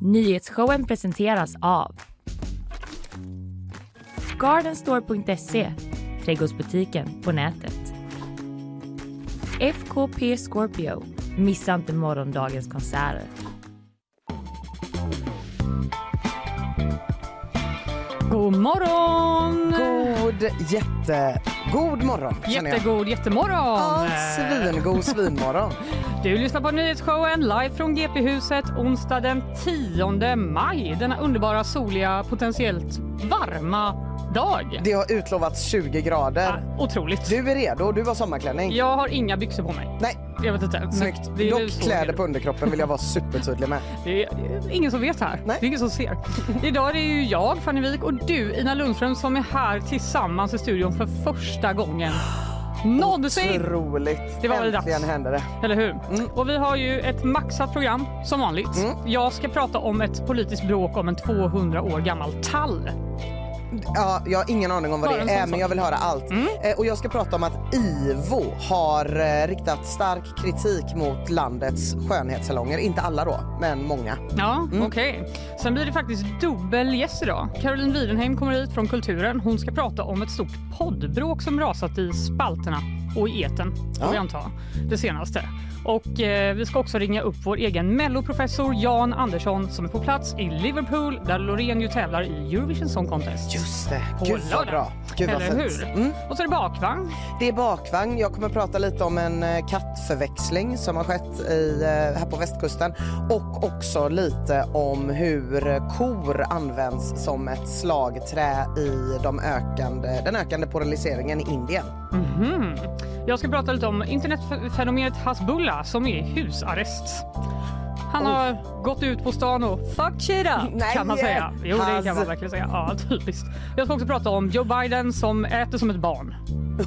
Nyhetsshowen presenteras av Gardenstore.se, trädgårdsbutiken på nätet. FKP Scorpio, missa inte morgondagens konserter. God morgon! God, jätte, god morgon. Jättegod jättemorgon! Ja, svingod svinmorgon. Du lyssnar på nyhetsshowen live från GP-huset onsdag den 10 maj. Denna underbara, soliga, potentiellt varma dag. Det har utlovats 20 grader. Ja, otroligt. Du är redo, du har sommarklänning. Jag har inga byxor på mig. Nej, Jag vet inte. snyggt. Det är Dock kläder på underkroppen vill jag vara supertydlig med. Det är, det är ingen som vet här. Nej. Det är ingen som ser. Idag är det ju jag, Fanny Wijk, och du, Ina Lundström, som är här tillsammans i studion för första gången någonsin. Otroligt. Det var väl Äntligen dags. händer det. Eller hur? Och vi har ju ett maxat program som vanligt. Jag ska prata om ett politiskt bråk om en 200 år gammal tall. Ja, jag har ingen aning om vad det är men jag vill höra allt. Eh, och jag ska prata om att IVO har eh, riktat stark kritik mot landets skönhetssalonger. Inte alla då, men många. Ja, okej. Sen blir det faktiskt dubbel gäst idag. Caroline Widenheim kommer hit från Kulturen. Hon ska prata om ett stort poddbråk som rasat i spalterna och i eten, får Ja. vi anta, det senaste. Och eh, vi ska också ringa upp vår egen melloprofessor Jan Andersson som är på plats i Liverpool där Loreen ju tävlar i Eurovision Song Contest. Just det, På gud vad lördag. bra. Gud vad Eller fint. hur? Mm. Och så är det bakvagn. Det är bakvagn. Jag kommer prata lite om en eh, kattförväxling som har skett i, eh, här på västkusten och också lite om hur kor används som ett slagträ i de ökande, den ökande polariseringen i Indien. Mhm. Jag ska prata lite om internetfenomenet Hasbulla som är i husarrest. Han har gått ut på stan och fuck shit up Nej, kan man säga. Jo det kan man verkligen säga. Ja, typiskt. Jag ska också prata om Joe Biden som äter som ett barn.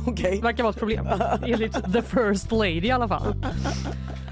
Okej. Verkar vara ett problem. Enligt the first lady i alla fall.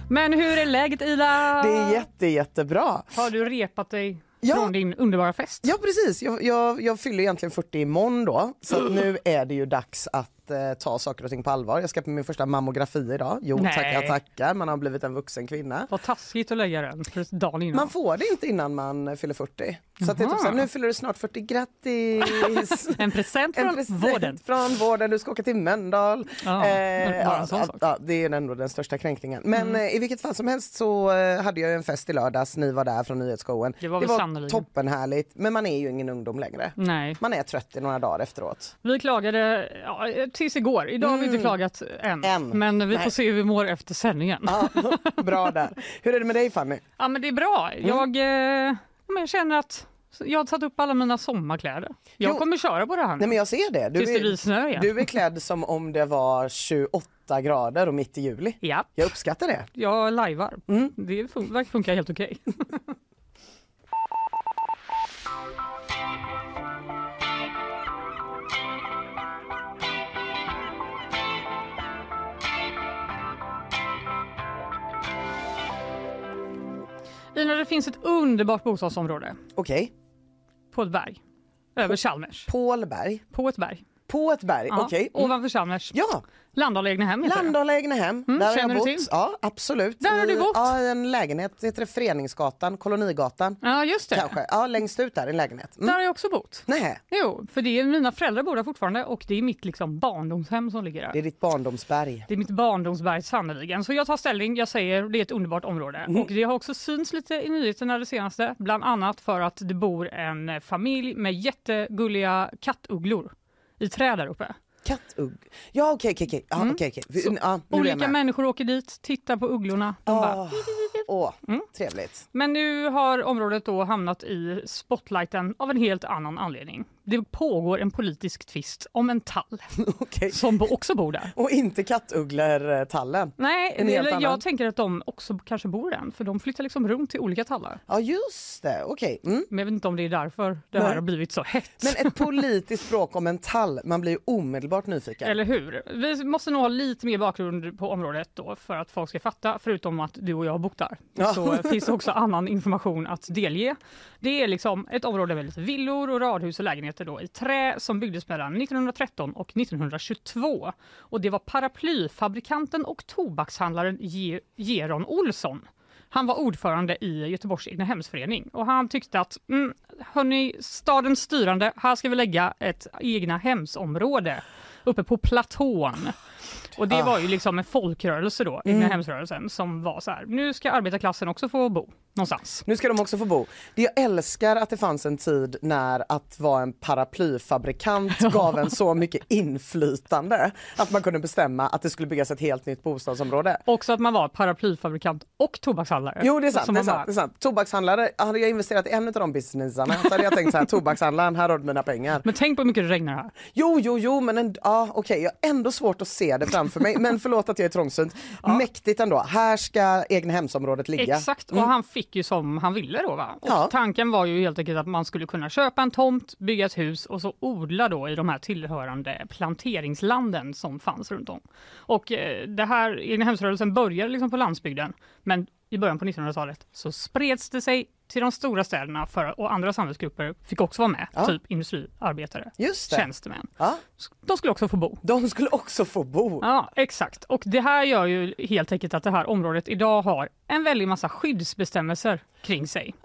Men hur är läget Ida? Det är jätte, jättebra. Har du repat dig Ja. från din underbara fest? Ja precis, jag, jag, jag fyller egentligen 40 imorgon då så nu är det ju dags att eh, ta saker och ting på allvar. Jag ska på min första mammografi idag. Jo Nej. tackar tackar, man har blivit en vuxen kvinna. Vad taskigt att lägga den dagen innan. Man får det inte innan man eh, fyller 40. Så att det är typ Jaha. så här, nu fyller du snart 40, grattis! En present En från present vården. från vården, du ska åka till Mölndal. Ja, en ja, ja. Mm. det är ändå den största kränkningen. Men eh, i vilket fall som helst så eh, hade jag en fest i lördags, ni var där från nyhetsshowen. Det var väl sannolikt. toppenhärligt, men man är ju ingen ungdom längre. Nej. Man är trött i några dagar efteråt. Vi klagade ja, tills igår. Idag har vi inte klagat än. Än. Men vi får Nej. se hur vi mår efter sändningen. Ja, Ja, bra där. Hur är det med dig Fanny? men det är bra. Jag, eh, ja, men jag känner att jag har tagit upp alla mina sommarkläder. Jag Jo. kommer köra på det här nu. Nej men jag ser det. Du Tills det blir snö igen. du är klädd som om det var 28 grader och mitt i juli. Ja, Jag uppskattar det. jag lajvar. Mm. Det fun- verkar funka helt okej. Ina, det finns ett underbart bostadsområde Okej. på ett berg. Över Chalmers. Pålberg. På ett berg. På ett berg, Ja, okej. Mm. Ovanför Chalmers. Ja, Landala egnahem heter. Landala egnahem. Mm, där har känner jag du bott. till? Ja, absolut. Där har du bott? Ja, en lägenhet. Heter det Föreningsgatan, Kolonigatan. Ja, just det. Kanske. Ja, längst ut där en lägenhet. Där Mm. har jag också bott. Nej, Jo, för det är mina föräldrar bor där fortfarande och det är mitt liksom barndomshem som ligger där. det är ditt barndomsberg. Det är mitt barndomsberg sannerligen. Så jag tar ställning, jag säger det är ett underbart område. Mm. Och det har också synts lite i nyheterna det senaste. Bland annat för att det bor en familj med jättegulliga kattugglor i träd där uppe. Kattugg. Ja, okej, okej, okej. Vi- Ja, nu är jag Mm. Olika människor åker dit, tittar på ugglorna. De bara, Åh, åh, Mm. trevligt. Men nu har området då hamnat i spotlighten av en helt annan anledning. Det pågår en politisk tvist om en tall Okej. som också bor där. Och inte kattugglor-tallen. Nej, En helt eller jag tänker att de också kanske bor där, för de flyttar liksom runt till olika tallar. Ja, just det. Okej. Mm. Men jag vet inte om det är därför det här Nej. har blivit så hett. Men ett politiskt språk om en tall, man blir ju omedelbart nyfiken. Eller hur? Vi måste nog ha lite mer bakgrund på området då för att folk ska fatta, förutom att du och jag har bott där. Ja. Så finns det också annan information att delge. Det är liksom ett område med lite villor och radhus och lägenheter då i trä som byggdes mellan 1913 och 1922. Och det var paraplyfabrikanten och tobakshandlaren Ge- Geron Olsson. Han var ordförande i Göteborgs egnahemsförening. Och han tyckte att mm, hörni, stadens styrande, här ska vi lägga ett egna hemsområde uppe på platån. Och det var ju liksom en folkrörelse då, egnahemsrörelsen, som var så här, nu ska arbetarklassen också få bo någonstans. Nu ska de också få bo. Det jag älskar att det fanns en tid när att vara en paraplyfabrikant gav en så mycket inflytande att man kunde bestämma att det skulle byggas ett helt nytt bostadsområde. Också att man var paraplyfabrikant och tobakshandlare. Jo det är sant, det är sant, bara, det är sant. Tobakshandlare, hade jag investerat i en av de businessarna så hade jag tänkt så här, tobakshandlaren, här har du mina pengar. Men tänk på hur mycket det regnar här. Jo, jo, jo, men en, ja, okej, jag har ändå svårt att se det framför mig. Men förlåt att jag är trångsynt. Mäktigt ändå. Här ska egnahemsområdet ligga. Exakt, och han fick ju som han ville då. Va? Och Ja. Tanken var ju helt enkelt att man skulle kunna köpa en tomt, bygga ett hus och så odla då i de här tillhörande planteringslanden som fanns runt om. Och eh, det här, egnahemsrörelsen började liksom på landsbygden, men i början på 1900-talet så spreds det sig till de stora städerna för, och andra samhällsgrupper fick också vara med, Ja. typ industriarbetare, Just det. tjänstemän. Ja, De skulle också få bo. de skulle också få bo. Ja, exakt. Och det här gör ju helt enkelt att det här området idag har en väldig massa skyddsbestämmelser kring sig.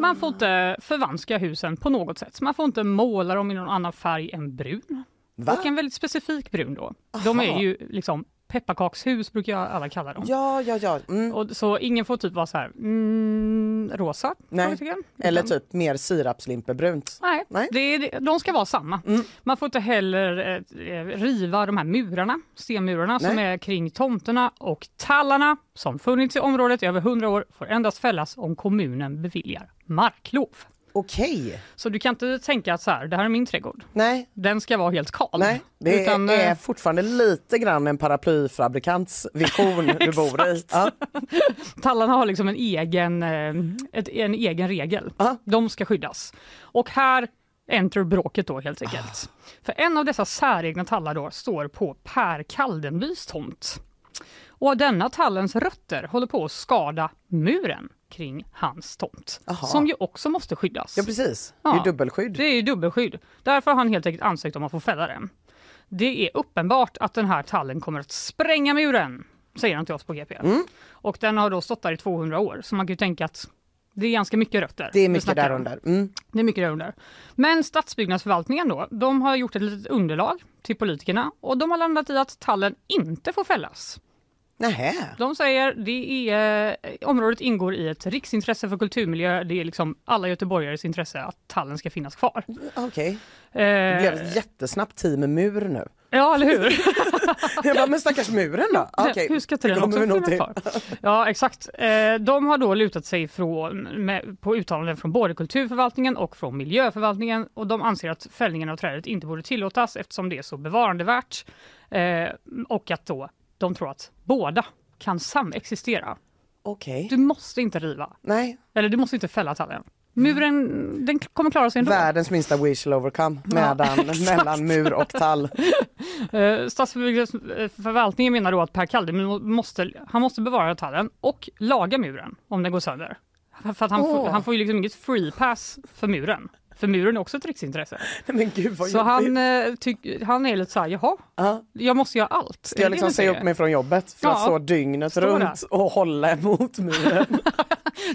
Man får inte förvanska husen på något sätt. Man får inte måla dem i någon annan färg än brun. Va? Och en väldigt specifik brun då. De är ju liksom pepparkakshus brukar jag alla kalla dem. Ja, ja, ja. Mm. Och så ingen får typ vara så här mm, rosa? Nej. Eller typ mer sirapslimpebrunt. Nej, Nej. Det de ska vara samma. Mm. Man får inte heller eh, eh, riva de här murarna, stenmurarna som Nej. är kring tomterna och tallarna som funnits i området i över 100 år får endast fällas om kommunen beviljar marklov. Okej. Så du kan inte tänka att så här, det här är min trädgård. Nej, Den ska vara helt kal. nej. Det Utan, är eh, fortfarande lite grann en paraplyfabrikants vision du bor i. Ja. Tallarna har liksom en egen, eh, ett, en egen regel. Ja. De ska skyddas. Och här enter bråket då helt enkelt. För en av dessa säregna tallar då står på Per Kaldenbys tomt. Och denna tallens rötter håller på att skada muren kring hans tomt. Aha. Som ju också måste skyddas. ja, precis. Det är Ja. dubbelskydd. Det är dubbelskydd. Därför har han helt enkelt ansökt om att få fälla den. Det är uppenbart att den här tallen kommer att spränga muren, säger han till oss på GP. Mm. Och den har då stått där i 200 år, så man kan ju tänka att det är ganska mycket rötter. Det är mycket snackar där om. under. Mm. Det är mycket där under. Men stadsbyggnadsförvaltningen då, de har gjort ett litet underlag till politikerna och de har landat i att tallen inte får fällas. Nähä. De säger det är, eh, området ingår i ett riksintresse för kulturmiljö. Det är liksom alla göteborgares intresse att tallen ska finnas kvar. Okej. Eh, Det blev ett jättesnabbt team mur nu. Ja, eller hur? Jag bara, men stackars muren då? Okej, Hur ska inte den också finnas kvar? Ja, exakt. Eh, De har då lutat sig från, med, på uttalanden från både kulturförvaltningen och från miljöförvaltningen och de anser att fällningen av trädet inte borde tillåtas eftersom det är så bevarandevärt och att då de tror att båda kan samexistera. Okej. Du måste inte riva, Nej, eller du måste inte fälla tallen. Muren den kommer klara sig ändå. världens minsta we shall overcome medan, mellan mur och tall. Eh, Stadsförvaltningen menar då att Per Kaldemir måste, han måste bevara tallen och laga muren om den går sönder. För att han, får, han får ju liksom inget free pass för muren. För muren är också ett riksintresse. Nej, Men gud vad Så han, eh, tyck, han är lite så här, jaha, Ja. jag måste göra allt. Ska jag liksom säga upp mig från jobbet för att Ja. stå dygnet Stå runt och hålla emot muren?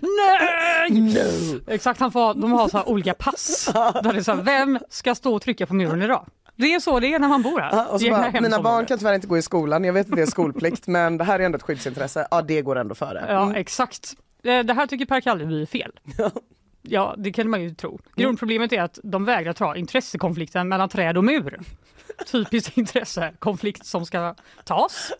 Nej! no. Exakt, han får, de har så olika pass. Där det är så här, vem ska stå och trycka på muren idag? Det är så det är när man bor här. Ja, och så bara, mina barn kan tyvärr inte gå i skolan, jag vet att det är skolplikt men det här är ändå ett skyddsintresse. Ja det går ändå före. Ja, Mm. exakt. Eh, Det här tycker Per Kalleby är fel. Ja, det kan man ju tro. Grundproblemet är att de vägrar ta intressekonflikten mellan träd och mur. Typiskt intressekonflikt som ska tas.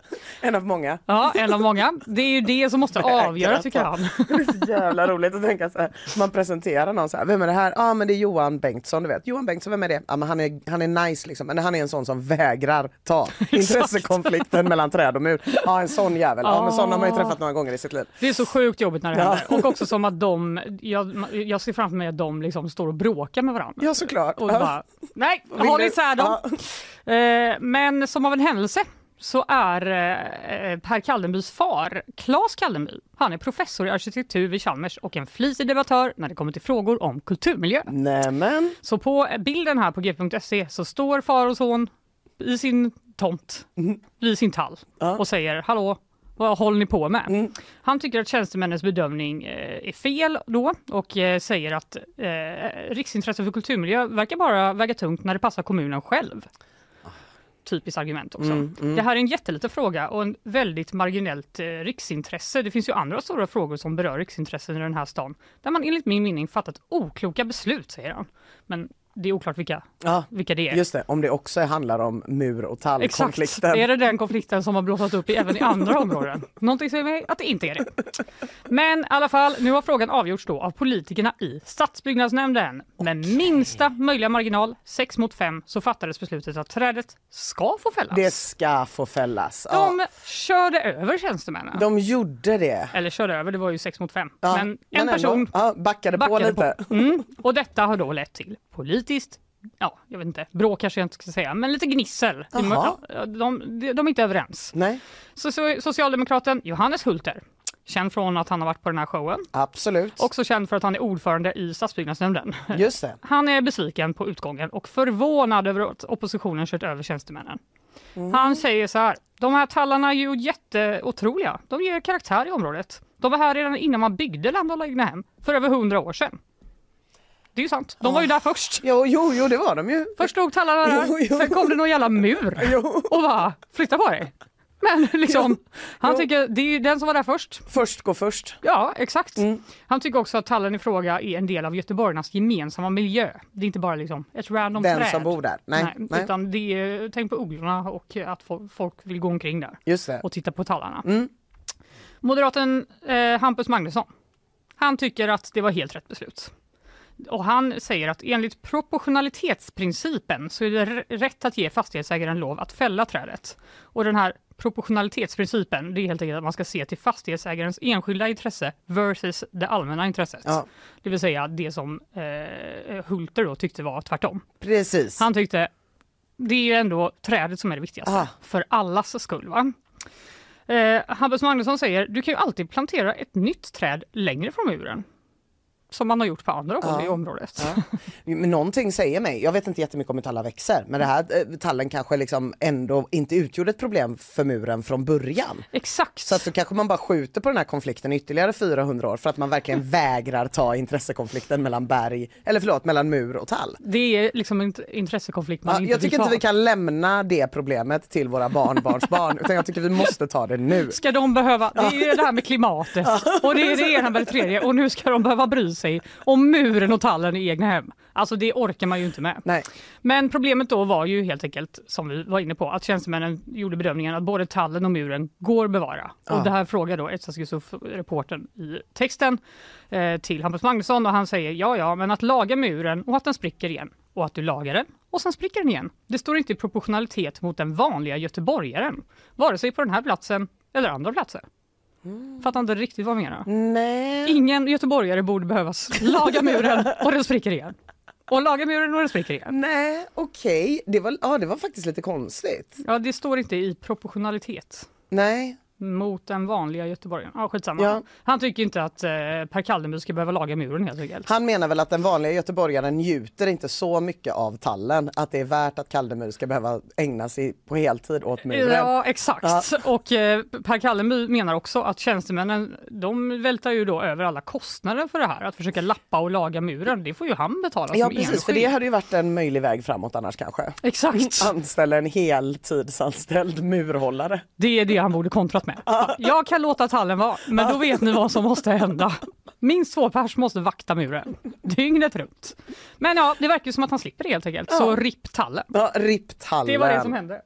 En av många. Ja, en av många. Det är ju det som måste avgöra tycker ta. han. Det är så jävla roligt att tänka så här. Man presenterar någon så här, vem är det här? Ja ah, men det är Johan Bengtsson du vet. Johan Bengtsson, vem är det? Ja men han är, han är nice liksom, men han är en sån som vägrar ta intressekonflikten mellan träd och mur. Ja en sån jävel. Ja men sån har man ju träffat några gånger i sitt liv. Det är så sjukt jobbigt när det Ja. händer. Och också som att de, jag, jag ser framför mig att de liksom står och bråkar med varandra. Ja såklart. Och Ja. bara, nej, håll isär dem. Ja. Eh, men som av en händelse så är eh, Per Kaldenbys far, Claes Kaldenby, han är professor i arkitektur vid Chalmers och en flitig debattör när det kommer till frågor om kulturmiljö. Nämen. Så på bilden här på g.se så står far och son i sin tomt, vid sin tall Ja. och säger hallå, Vad håller ni på med? Mm. Han tycker att tjänstemännens bedömning eh, är fel då och eh, säger att eh, riksintresse för kulturmiljö verkar bara väga tungt när det passar kommunen själv. Typiskt argument också. Mm, mm. Det här är en jätteliten fråga och en väldigt marginellt eh, riksintresse. Det finns ju andra stora frågor som berör riksintressen i den här stan där man enligt min mening fattat okloka beslut, säger han. Men det är oklart vilka, Ja, vilka det är. just det. Om det också handlar om mur och Exakt. tallkonflikten. Är det den konflikten som har blossat upp i, även i andra områden? Någonting säger mig att det inte är det. Men i alla fall, nu har frågan avgjorts då av politikerna i stadsbyggnadsnämnden. Med minsta möjliga marginal, 6 mot 5, så fattades beslutet att trädet ska få fällas. Det ska få fällas. Ja, De körde över tjänstemännen. de gjorde det. Eller körde över, det var ju 6 mot 5. Ja, Men en ändå, person ja, backade, på backade lite. på. Mm. Och detta har då lett till politiskt Ja, jag vet inte, bråk kanske jag inte ska säga, men lite gnissel. De, ja, de, de, de är inte överens. Nej, Så, så, socialdemokraten Johannes Hulter, känd från att han har varit på den här showen, absolut. också känd för att han är ordförande i stadsbyggnadsnämnden. Just det. Han är besviken på utgången och förvånad över att oppositionen kört över tjänstemännen. Han säger så här, de här tallarna är ju jätteotroliga. De ger karaktär i området. De var här redan innan man byggde land och egnahem för över hundra år sedan. Det är ju sant. De var ju där först. Jo, jo, jo, det var de ju. Först stod tallarna där, Jo, jo. sen kom det någon jävla mur och bara flytta på dig. Men liksom, han jo. tycker det är ju den som var där först. Först gå först. Ja, exakt. Mm. Han tycker också att tallen i fråga är en del av göteborgarnas gemensamma miljö. Det är inte bara liksom ett random Den träd. som bor där. Nej, Nej, nej. Utan det är, tänk på ugglorna och att fo- folk vill gå omkring där Just det. och titta på tallarna. Mm. Moderaten eh, Hampus Magnusson, han tycker att det var helt rätt beslut. Och han säger att enligt proportionalitetsprincipen så är det rätt att ge fastighetsägaren lov att fälla trädet. Och den här proportionalitetsprincipen, det är helt enkelt att man ska se till fastighetsägarens enskilda intresse versus det allmänna intresset. Ja, Det vill säga det som eh, Hulter då tyckte var tvärtom. precis. Han tyckte det är ju ändå trädet som är det viktigaste Ah. för allas skull. Va? Eh, Hampus Magnusson säger du kan ju alltid plantera ett nytt träd längre från muren. Som man har gjort på andra håll Ja. i området. Ja. Men någonting säger mig, jag vet inte jättemycket om hur tallar växer, men det här eh, tallen kanske liksom ändå inte utgjorde ett problem för muren från början. Exakt. Så att då kanske man bara skjuter på den här konflikten ytterligare 400 år för att man verkligen vägrar ta intressekonflikten mellan berg, eller förlåt, mellan mur och tall. Det är liksom en intressekonflikt man Ja, inte jag tycker inte vi kan lämna det problemet till våra barnbarns barn utan jag tycker vi måste ta det nu. Ska de behöva, det är ju det här med klimatet och det är det ena med det tredje och nu ska de behöva bry sig om muren och tallen i egna hem. Alltså det orkar man ju inte med. Nej. Men problemet då var ju helt enkelt, som vi var inne på, att tjänstemännen gjorde bedömningen att både tallen och muren går bevara. Ja. Och det här frågar då Etsas Yusuf, reportern i texten, eh, till Hampus Magnusson och han säger ja, ja, men att laga muren och att den spricker igen och att du lagar den och sen spricker den igen. Det står inte i proportionalitet mot den vanliga göteborgaren, vare sig på den här platsen eller andra platser. Fattar inte riktigt vad jag menar. Nej. Ingen göteborgare borde behöva s- laga muren och den spricker igen. Och laga muren och den spricker igen. Nej, okej. Det, var, ja, det var faktiskt lite konstigt. Ja, det står inte i proportionalitet Nej. Mot den vanliga göteborgaren. Ja, skitsamma. Ja. Han tycker inte att eh, Per Kaldenby ska behöva laga muren helt enkelt. Han menar väl att den vanliga göteborgaren njuter inte så mycket av tallen att det är värt att Kaldemyr ska behöva ägna sig på heltid åt muren. Ja, exakt. Och eh, Per Kallenby menar också att tjänstemännen, de vältar ju då över alla kostnader för det här. Att försöka lappa och laga muren, det får ju han betala Ja precis, för enskild. det hade ju varit en möjlig väg framåt annars kanske. Exakt. Anställa en heltidsanställd murhållare. Det är det han borde kontrat med. Ja, Jag kan låta tallen vara, men då vet ni vad som måste hända. Minst två pers måste vakta muren, dygnet runt. Men ja, det verkar ju som att han slipper det helt enkelt, så ripp tallen. Ja, ripp tallen. Det var det som hände.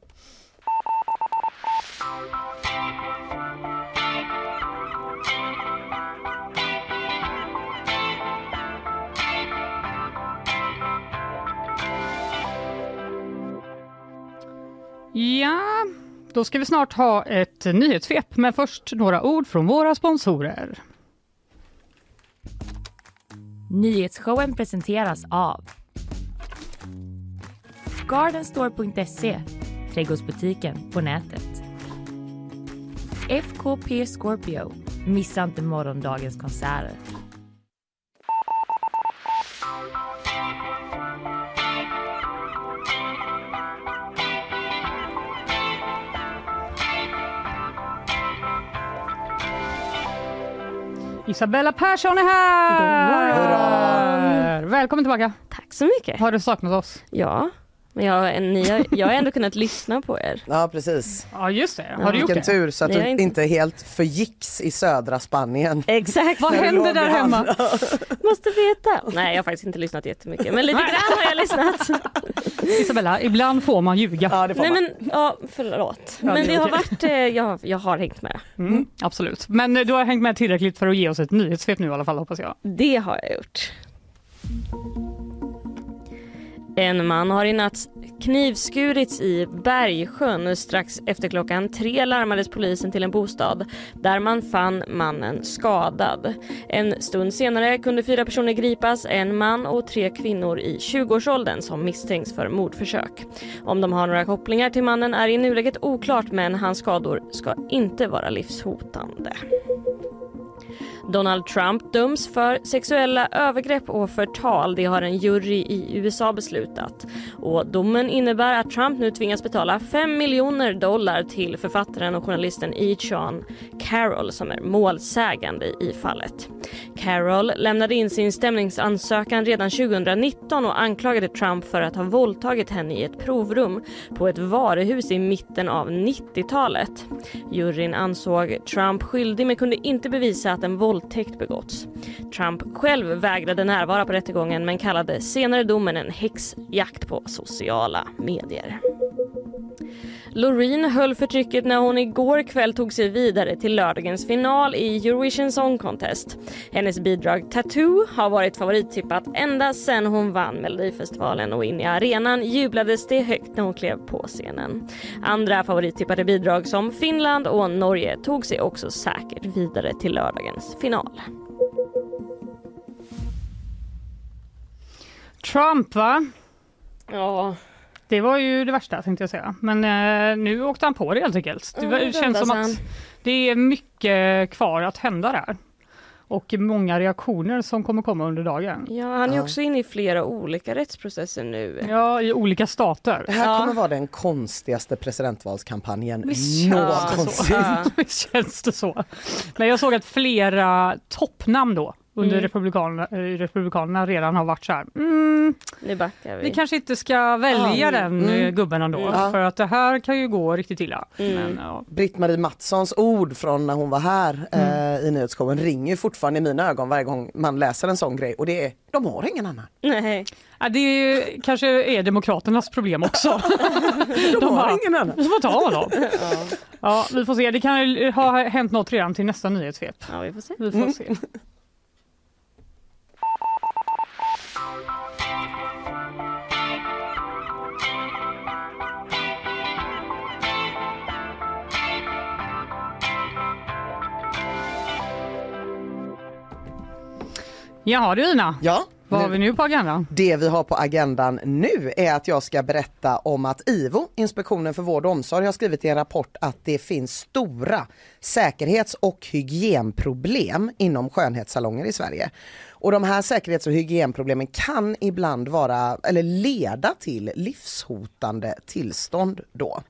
Ja, då ska vi snart ha ett nyhetssvep, men först några ord från våra sponsorer. Nyhetsshowen presenteras av Gardenstore.se, trädgårdsbutiken på nätet. FKP Scorpio, missa inte morgondagens konserter. Isabella Persson är här! Hurra! Välkommen tillbaka. Tack så mycket. Har du saknat oss? Ja, men jag, ni har, jag har ändå kunnat lyssna på er. Ja precis. Ja, just det. Har du gjort Vilken det? tur så att Nej, du har inte- inte helt förgicks i södra Spanien. Exakt. Vad När du händer låg där hemma? Måste veta. Nej, jag har faktiskt inte lyssnat jättemycket, men lite Nej. grann har jag lyssnat. Isabella, ibland får man ljuga. Ja det får Nej man. men, ja förlåt. Ja, Men det är har okej. varit, eh, jag, jag har hängt med. Mm, absolut. Men eh, du har hängt med tillräckligt för att ge oss ett nyhetssvep nu i alla fall hoppas jag. Det har jag gjort. En man har i natt knivskurits i Bergsjön. Strax efter klockan tre larmades polisen till en bostad där man fann mannen skadad. En stund senare kunde fyra personer gripas, en man och tre kvinnor i 20-årsåldern som misstänks för mordförsök. Om de har några kopplingar till mannen är i nuläget oklart men hans skador ska inte vara livshotande. Donald Trump döms för sexuella övergrepp och förtal. Det har en jury i USA beslutat. Och domen innebär att Trump nu tvingas betala 5 miljoner dollar till författaren och journalisten E. Sean Carroll som är målsägande i fallet. Carroll lämnade in sin stämningsansökan redan 2019 och anklagade Trump för att ha våldtagit henne i ett provrum på ett varuhus i mitten av 90-talet. Juryn ansåg Trump skyldig men kunde inte bevisa att en våldtäkt begåtts. Trump själv vägrade närvara på rättegången men kallade senare domen en häxjakt på sociala medier. Loreen höll förtrycket när hon igår kväll tog sig vidare till lördagens final i Eurovision Song Contest. Hennes bidrag Tattoo har varit favorittippat ända sedan hon vann Melodifestivalen och in i arenan jublades det högt när hon klev på scenen. Andra favorittippade bidrag som Finland och Norge tog sig också säkert vidare till lördagens final. Trump va? Ja, Det var ju det värsta tänkte jag säga. Men eh, nu åkte han på det helt enkelt. Det det känns som vändas att han. det är mycket kvar att hända där. Och många reaktioner som kommer komma under dagen. ja han är Ja. också inne i flera olika rättsprocesser nu. Ja, i olika stater. Det här Ja. kommer vara den konstigaste presidentvalskampanjen Visst någonsin. så. Ja. Visst känns det så. Men jag såg att flera toppnamn då under Mm. republikanerna, eh, republikanerna redan har varit så här. Mm, Nu backar vi. vi kanske inte ska välja Ja. den eh, Mm. gubben ändå. Mm. För att det här kan ju gå riktigt illa. Mm. Men, ja. Britt-Marie Mattssons ord från när hon var här eh, i nyhetsshowen ringer ju fortfarande i mina ögon varje gång man läser en sån grej och det är, de har ingen annan. Nej. Ja, det är, kanske är Demokraternas problem också. De, De har bara- ingen annan. Vi får ta honom. Ja, vi får se. Det kan ju ha hänt något redan till nästa nyhetssvep. Ja, vi får se. Vi får se. Jaha du Ina, Ja, vad har vi nu på agendan? Det vi har på agendan nu är att jag ska berätta om att IVO, Inspektionen för vård och omsorg, har skrivit i en rapport att det finns stora säkerhets och hygienproblem inom skönhetssalonger i Sverige. Och de här säkerhets och hygienproblemen kan ibland vara, eller leda till livshotande tillstånd då.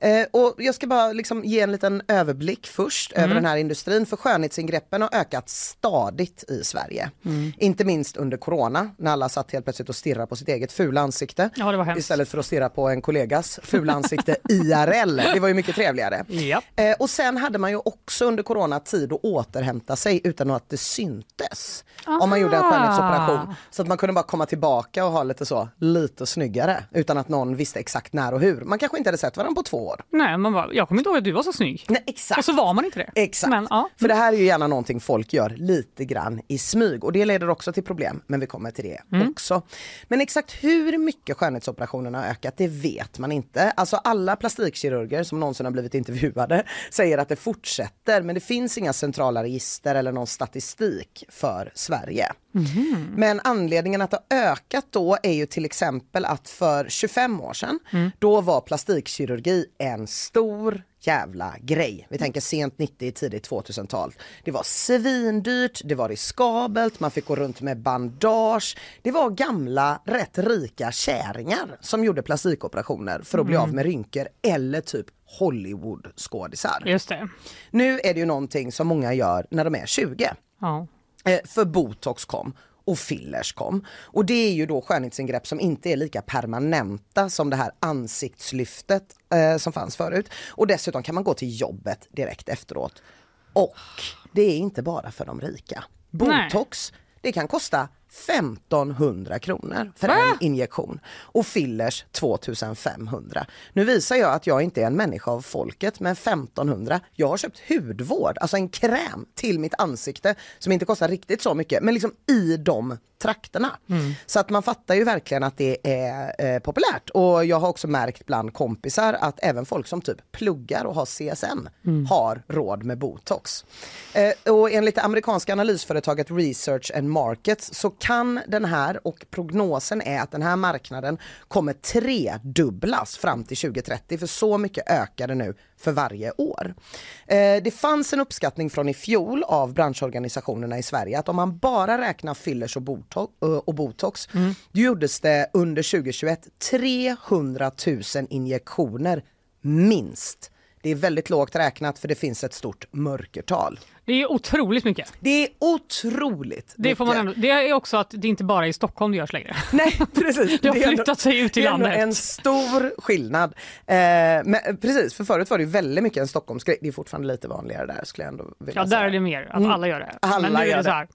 Eh, och jag ska bara liksom ge en liten överblick först över den här industrin för skönhetsingreppen har ökat stadigt i Sverige. Inte minst under corona när alla satt helt plötsligt och stirrade på sitt eget fula ansikte. Ja. Istället för att stirra på en kollegas fula ansikte IRL. Det var ju mycket trevligare. Ja. Eh, och sen hade man ju också under corona tid att återhämta sig utan att det syntes. Om man gjorde en skönhetsoperation. Så att man kunde bara komma tillbaka och ha lite så, lite snyggare. Utan att någon visste exakt när och hur. Man kanske inte hade sett varandra på två år. Nej, man bara, jag kommer inte ihåg att du var så snygg. Nej, exakt. Och så var man inte det. Exakt. Men, ja. För det här är ju gärna någonting folk gör lite grann i smyg och det leder också till problem, men vi kommer till det Mm. också. Men exakt hur mycket skönhetsoperationerna har ökat, det vet man inte. Alltså alla plastikkirurger som någonsin har blivit intervjuade säger att det fortsätter, men det finns inga centrala register eller någon statistik för Sverige. Men anledningen att det har ökat då är ju till exempel att för 25 år sedan, då var plastikkirurgi en stor jävla grej. Vi tänker sent 90, tidigt 2000-tal. Det var svindyrt, det var riskabelt, man fick gå runt med bandage. Det var gamla, rätt rika käringar som gjorde plastikoperationer för att bli av med rynkor eller typ Hollywood-skådisar. Just det. Nu är det ju någonting som många gör när de är 20. Ja. Eh, för botox kom och fillers kom. Och det är ju då skönhetsingrepp som inte är lika permanenta som det här ansiktslyftet eh, som fanns förut. Och dessutom kan man gå till jobbet direkt efteråt. Och det är inte bara för de rika. Botox, det kan kosta 1500 kronor för Va? en injektion och fillers 2500. Nu visar jag att jag inte är en människa av folket men 1500, jag har köpt hudvård, alltså en kräm till mitt ansikte som inte kostar riktigt så mycket men liksom i de trakterna. Så att man fattar ju verkligen att det är eh, populärt och jag har också märkt bland kompisar att även folk som typ pluggar och har CSN har råd med botox. Eh, och enligt det amerikanska analysföretaget Research and Markets så kan den här och prognosen är att den här marknaden kommer tredubblas fram till 2030 för så mycket ökar det nu för varje år. Eh, det fanns en uppskattning från i fjol av branschorganisationerna i Sverige att om man bara räknar fillers och botox, och botox då gjordes det under 2021 300 000 injektioner minst. Det är väldigt lågt räknat för det finns ett stort mörkertal. Det är otroligt mycket. Det är otrodigt Det, får man mycket. ändå, det är också att det inte bara är i Stockholm det görs längre. Nej precis. Det har är ändå- flyttat sig ut i det är ändå landet. en stor skillnad. Eh, men precis, för förut var det väldigt mycket en Stockholmsgrej. Det är fortfarande lite vanligare där skulle jag ändå vilja Ja, där säga. är det mer att alla gör det. Mm. Alla Men nu är gör det det. så här.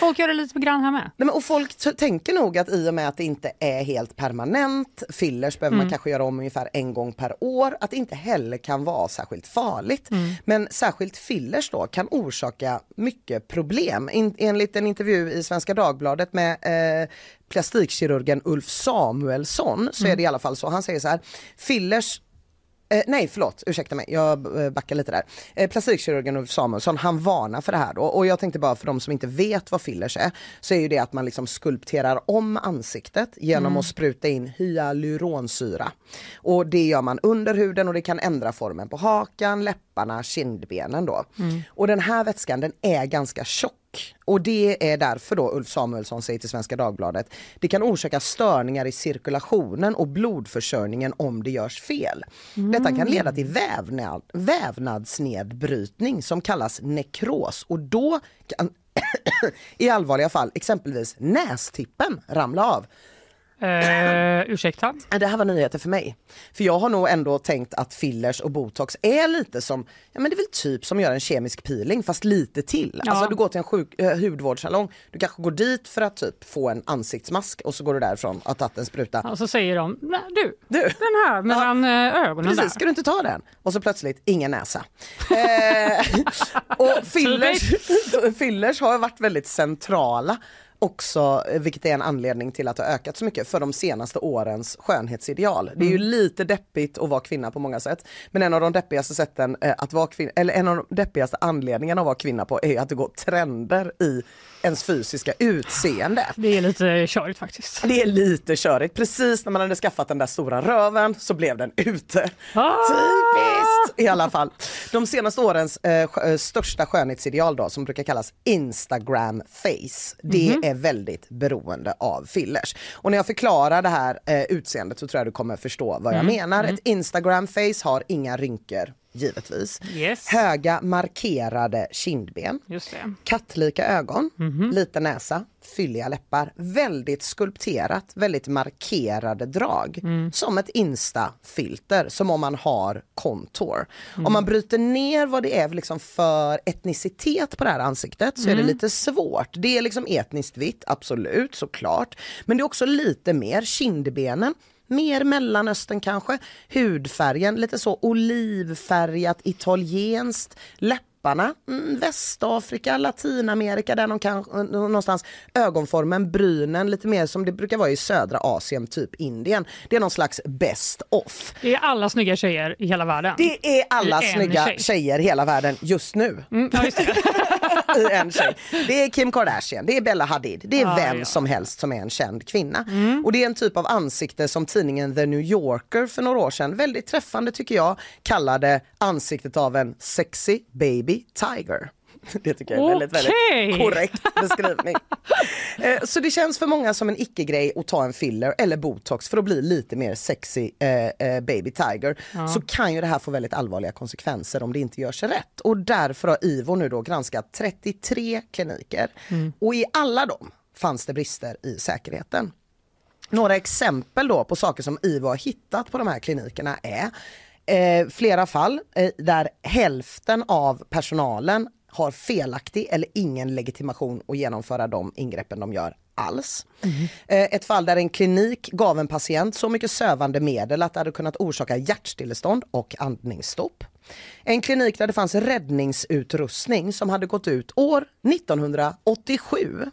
Folk gör det lite grann här med. Nej, men, och folk tänker nog att i och med att det inte är helt permanent, fillers behöver Mm. man kanske göra om ungefär en gång per år, att det inte heller kan vara särskilt farligt. Mm. Men särskilt fillers då kan orsaka mycket problem. In, enligt en intervju i Svenska Dagbladet med eh, plastikkirurgen Ulf Samuelsson så Mm. är det i alla fall så. Han säger så här, fillers Eh, nej förlåt, ursäkta mig, jag eh, backar lite där. Eh, plastikkirurgen Ulf Samuelsson, han varnar för det här då. Och jag tänkte bara för de som inte vet vad fillers är, så är ju det att man liksom skulpterar om ansiktet genom att spruta in hyaluronsyra. Och det gör man under huden och det kan ändra formen på hakan, läpparna, kindbenen då. Och den här vätskan den är ganska tjock. Och det är därför då Ulf Samuelsson säger till Svenska Dagbladet, det kan orsaka störningar i cirkulationen och blodförsörjningen om det görs fel. Detta kan leda till vävnad, vävnadsnedbrytning som kallas nekros och då kan i allvarliga fall exempelvis nästippen ramla av. Eh, ursäkta? Ja, Det här var nyheter för mig. För jag har nog ändå tänkt att fillers och botox är lite som, ja men det är väl typ som göra en kemisk peeling fast lite till. Ja. Alltså du går till en sjuk, eh, hudvårdssalong, du kanske går dit för att typ få en ansiktsmask och så går du därifrån och tagit en spruta. Och så säger de, nej du, Du. den här mellan eh, ögonen Precis, ska där. du inte ta den? Och så plötsligt ingen näsa. Eh, och fillers, fillers har varit väldigt centrala också, eh, vilket är en anledning till att det har ökat så mycket för de senaste årens skönhetsideal. Det är ju lite deppigt att vara kvinna på många sätt. Men en av de deppigaste sätten eh, att vara kvinna, eller en av de deppigaste anledningarna att vara kvinna på är att det går trender i ens fysiska utseende. Det är lite körigt faktiskt. Det är lite körigt. Precis när man hade skaffat den där stora röven så blev den ute. Ah! Typiskt! I alla fall. De senaste årens eh, eh, största skönhetsideal då, som brukar kallas Instagram face, det Mhm. är väldigt beroende av fillers. Och när jag förklarar det här eh, utseendet så tror jag du kommer förstå vad Mm. jag menar. Ett Instagram face har inga rynkor, givetvis. Yes. Höga markerade kindben. Just det. Kattlika ögon, Mhm. liten näsa, fylliga läppar, väldigt skulpterat, väldigt markerade drag. Mm. Som ett Insta-filter, som om man har kontor. Mm. Om man bryter ner vad det är liksom för etnicitet på det här ansiktet så är Mm. det lite svårt. Det är liksom etniskt vitt, absolut, såklart. Men det är också lite mer kindbenen, mer Mellanöstern kanske, hudfärgen lite så olivfärgat italienskt, läpparna, mm, Västafrika, Latinamerika, där kan, någonstans ögonformen, brynen, lite mer som det brukar vara i södra Asien, typ Indien. Det är någon slags best off. Det är alla snygga tjejer i hela världen. Det är alla I snygga tjej. tjejer i hela världen just nu. Mm, ja, just det. i en tjej. Det är Kim Kardashian, det är Bella Hadid, det är Ja, vem ja. Mm. som helst som är en känd kvinna. Och det är en typ av ansikte som tidningen The New Yorker för några år sedan, väldigt träffande tycker jag, kallade ansiktet av en sexy baby tiger. Det tycker jag är väldigt, väldigt Okej. korrekt beskrivning. Eh, Så det känns för många som en icke-grej att ta en filler eller botox för att bli lite mer sexy eh, eh, baby tiger. Så kan ju det här få väldigt allvarliga konsekvenser om det inte görs rätt. Och därför har IVO nu då granskat 33 kliniker och i alla dem fanns det brister i säkerheten. Några exempel då på saker som IVO har hittat på de här klinikerna är eh, flera fall eh, där hälften av personalen har felaktig eller ingen legitimation att genomföra de ingreppen de gör alls. Eh, ett fall där en klinik gav en patient så mycket sövande medel att det hade kunnat orsaka hjärtstillestånd och andningsstopp. En klinik där det fanns räddningsutrustning som hade gått ut år 1987.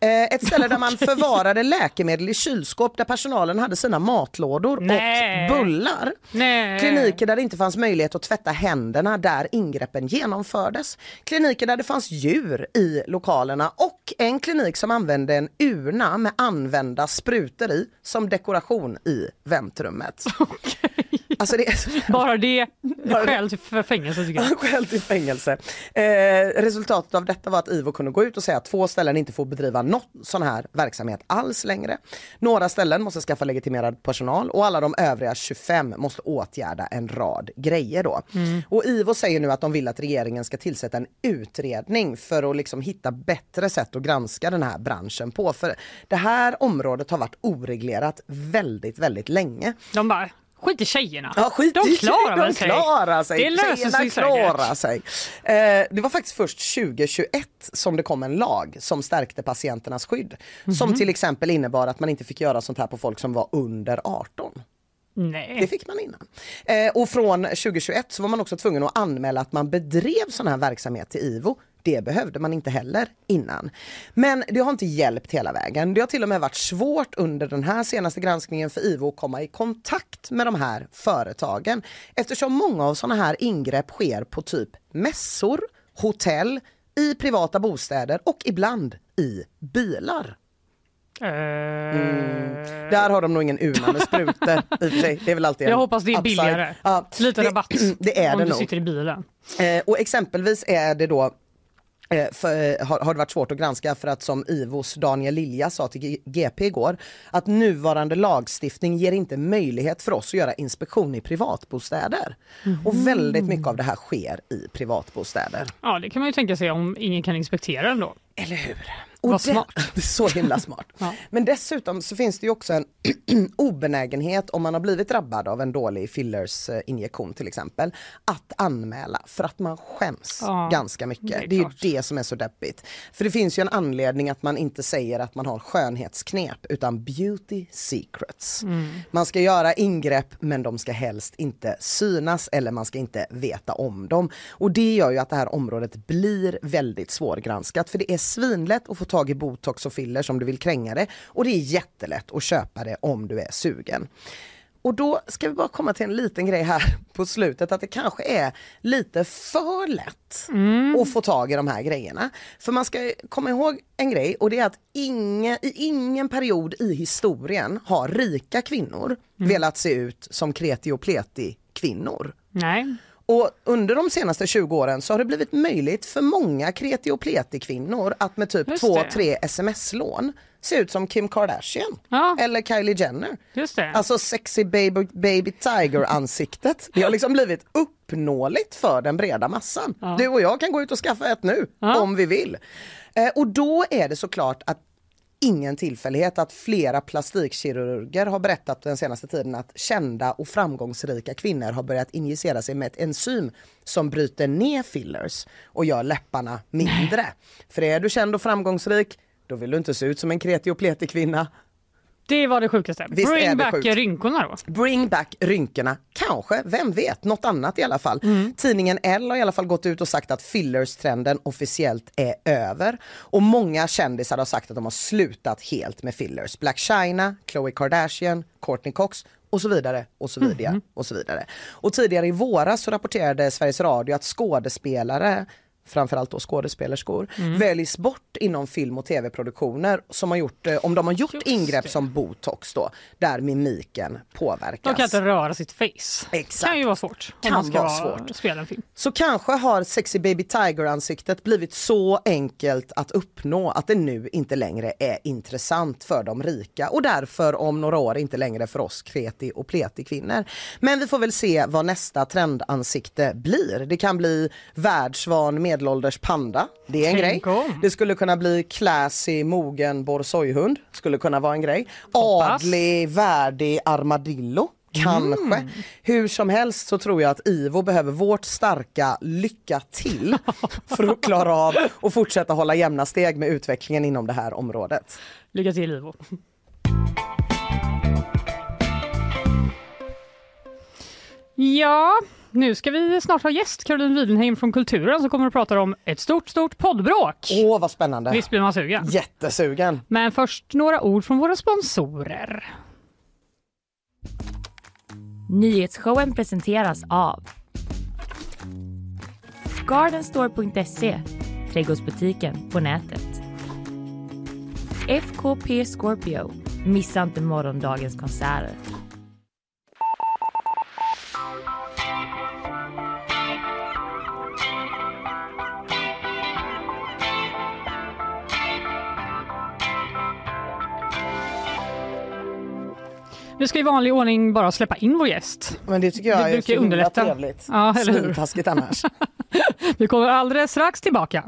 Eh, ett ställe där man förvarade läkemedel i kylskåp där personalen hade sina matlådor Nej. och bullar. Nej. Kliniker där det inte fanns möjlighet att tvätta händerna där ingreppen genomfördes. Kliniker där det fanns djur i lokalerna och en klinik som använde en urna med använda sprutor i som dekoration i väntrummet. Alltså det är Bara det skäl till fängelse tycker jag. Skäl till fängelse. Eh, resultatet av detta var att IVO kunde gå ut och säga att två ställen inte får bedriva någon sån här verksamhet alls längre. Några ställen måste skaffa legitimerad personal och alla de övriga 25 måste åtgärda en rad grejer då. Och IVO säger nu att de vill att regeringen ska tillsätta en utredning för att liksom hitta bättre sätt att granska den här branschen på. För det här området har varit oreglerat väldigt, väldigt länge. De bara, skit i tjejerna. Ja, skit de i klarar de sig. klarar sig. Det löser Tjejerna sig klarar sig. Eh, det var faktiskt först 2021 som det kom en lag som stärkte patienternas skydd. Mhm. Som till exempel innebar att man inte fick göra sånt här på folk som var under 18. Det Nej. fick man innan. Eh, och från 2021 så var man också tvungen att anmäla att man bedrev sån här verksamhet till IVO. Det behövde man inte heller innan. Men det har inte hjälpt hela vägen. Det har till och med varit svårt under den här senaste granskningen för IVO att komma i kontakt med de här företagen. Eftersom många av såna här ingrepp sker på typ mässor, hotell, i privata bostäder och ibland i bilar. Eh, Där har de nog ingen urna med sprutor i och för sig. Det är väl alltid Jag hoppas det är upside. billigare. Ja, Lite det, rabatt Det är om det du nog. sitter i bilen. Eh, och exempelvis är det då för, eh, har, har det varit svårt att granska för att som IVOs Daniel Lilja sa till GP igår att nuvarande lagstiftning ger inte möjlighet för oss att göra inspektion i privatbostäder. Och väldigt mycket av det här sker i privatbostäder. Ja, det kan man ju tänka sig om ingen kan inspektera den då. Eller hur? Vad det, smart. Det är så himla smart. Ja. Men dessutom så finns det ju också en obenägenhet om man har blivit drabbad av en dålig fillers-injektion till exempel, att anmäla för att man skäms Ja, ganska mycket. det är Det är, ju det som är så deppigt. För det finns ju en anledning att man inte säger att man har skönhetsknep utan beauty secrets. Mm. Man ska göra ingrepp men de ska helst inte synas eller man ska inte veta om dem. Och det gör ju att det här området blir väldigt svårgranskat för det är svinlätt att få tag i botox och fillers om du vill kränga det och det är jättelätt att köpa det om du är sugen. Och då ska vi bara komma till en liten grej här på slutet att det kanske är lite för lätt att få tag i de här grejerna. För man ska komma ihåg en grej och det är att ingen, i ingen period i historien har rika kvinnor velat se ut som kreti och pleti kvinnor. Nej. Och under de senaste 20 åren så har det blivit möjligt för många kreti och pleti kvinnor att med typ Just två, det. tre sms-lån se ut som Kim Kardashian Ja. eller Kylie Jenner. Just det. Alltså sexy baby, baby tiger ansiktet. Det har liksom blivit uppnåeligt för den breda massan. Du och jag kan gå ut och skaffa ett nu Ja. om vi vill. Eh, och då är det såklart att ingen tillfällighet att flera plastikkirurger har berättat den senaste tiden att kända och framgångsrika kvinnor har börjat injicera sig med ett enzym som bryter ner fillers och gör läpparna mindre. För är du känd och framgångsrik då vill du inte se ut som en kreti och pleti kvinna. Det var det sjukaste. Visst Bring det back sjukt. rynkorna då. Bring back rynkorna, kanske, vem vet, något annat i alla fall. Tidningen Elle har i alla fall gått ut och sagt att fillers-trenden officiellt är över. Och många kändisar har sagt att de har slutat helt med fillers. Black China, Khloe Kardashian, Courtney Cox och så vidare och så vidare och så vidare. Och tidigare i våras så rapporterade Sveriges Radio att skådespelare framförallt då skådespelerskor, Mm. väljs bort inom film och tv-produktioner som har gjort, eh, om de har gjort Just ingrepp det. som botox då, där mimiken påverkas. De kan inte röra sitt face. Exakt. kan ju vara svårt om Kan man ska vara svårt. spela en film. Så kanske har Sexy Baby Tiger-ansiktet blivit så enkelt att uppnå att det nu inte längre är intressant för de rika och därför om några år inte längre för oss kreti och pleti kvinnor. Men vi får väl se vad nästa trendansikte blir. Det kan bli världsvan medelålders panda, det är en Tänk grej. om. Det skulle kunna bli classy mogen borsojhund, skulle kunna vara en grej. Hoppas. Adlig värdig armadillo. Kanske. Mm. Hur som helst så tror jag att IVO behöver vårt starka lycka till för att klara av och fortsätta hålla jämna steg med utvecklingen inom det här området. Lycka till Ivo. Ja, nu ska vi snart ha gäst, Caroline Widenheim från Kulturen som kommer att prata om ett stort, stort poddbråk. Åh vad spännande. Visst blir man sugen? Jättesugen. Men först några ord från våra sponsorer. Nyhetsshowen presenteras av Gardenstore.se, trädgårdsbutiken på nätet. FKP Scorpio, missa inte morgondagens konserter. Vi ska i vanlig ordning bara släppa in vår gäst. Men det tycker jag Det är brukar underlätta. trevligt. Ja? Svintaskigt annars. Vi kommer alldeles strax tillbaka.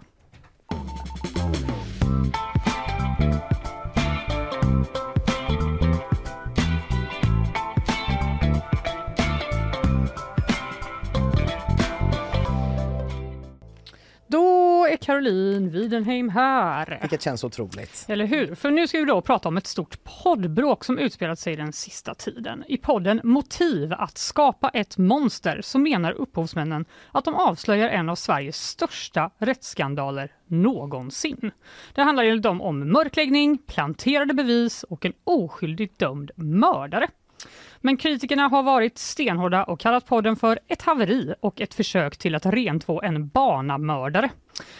Då är Caroline Widenheim här. Vilket känns otroligt. Eller hur? För nu ska vi då prata om ett stort poddbråk som utspelat sig den sista tiden. I podden Motiv att skapa ett monster så menar upphovsmännen att de avslöjar en av Sveriges största rättsskandaler någonsin. Det handlar enligt dem om mörkläggning, planterade bevis och en oskyldigt dömd mördare. Men kritikerna har varit stenhårda och kallat podden för ett haveri och ett försök till att rentvå en barnamördare.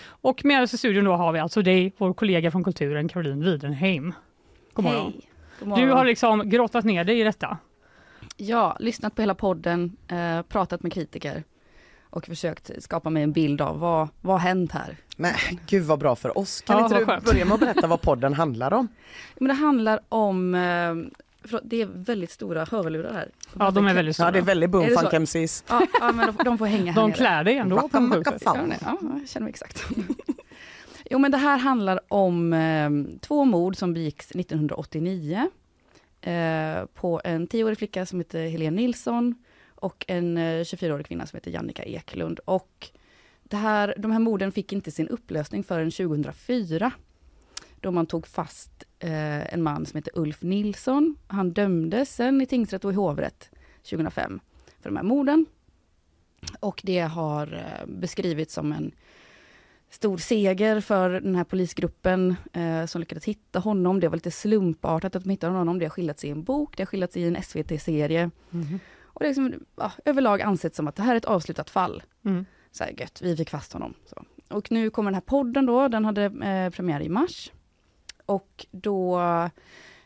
Och med oss i studion då har vi alltså dig, vår kollega från Kulturen, Caroline Widenheim. God morgon. Hej. God morgon. Du har liksom grottat ner dig i detta. Ja, lyssnat på hela podden, eh, pratat med kritiker och försökt skapa mig en bild av vad, vad hänt här. Men gud vad bra för oss. Kan Ja, inte du skönt. börja med att berätta vad podden handlar om? Men det handlar om, eh, det är väldigt stora hörlurar här. Ja, de är väldigt stora. Ja det är väldigt boomfunk? MCs. Ja, ja men de, de får hänga här De nere. klär dig ändå på det? Ja, jag känner mig exakt. jo men det här handlar om eh, två mord som begicks 1989 eh, på en 10-årig flicka som heter Helene Nilsson och en eh, 24-årig kvinna som heter Jannica Eklund. Och det här, de här morden fick inte sin upplösning förrän 2004 då man tog fast eh, en man som heter Ulf Nilsson. Han dömdes sen i tingsrätt och i hovrätt 2005 för de här morden. Och det har eh, beskrivits som en stor seger för den här polisgruppen eh, som lyckades hitta honom. Det var lite slumpartat att de hittade honom. Det har skildrats i en bok, det har skildrats i en SVT-serie. Mhm. Och det är liksom, ja, överlag ansett som att det här är ett avslutat fall. Mm. Så här gött, vi fick fast honom. Så. Och nu kommer den här podden då, den hade eh, premiär i mars. Och då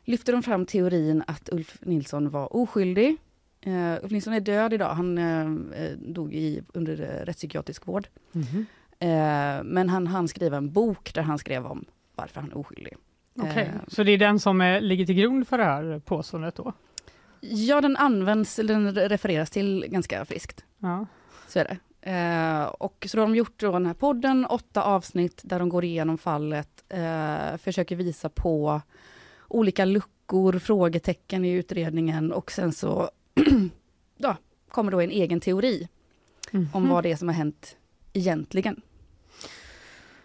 lyfter de fram teorin att Ulf Nilsson var oskyldig. Eh, Ulf Nilsson är död idag, han eh, dog i, under rättspsykiatrisk vård. Mhm. Eh, men han han skriva en bok där han skrev om varför han är oskyldig. Okej, Eh, så det är den som eh, ligger till grund för det här påståendet då? Ja, den används, eller den refereras till ganska friskt. Ja. Så är det. Eh, och så har de gjort då den här podden, åtta avsnitt där de går igenom fallet, eh, försöker visa på olika luckor, frågetecken i utredningen och sen så ja, kommer då en egen teori om Mhm. vad det är som har hänt egentligen.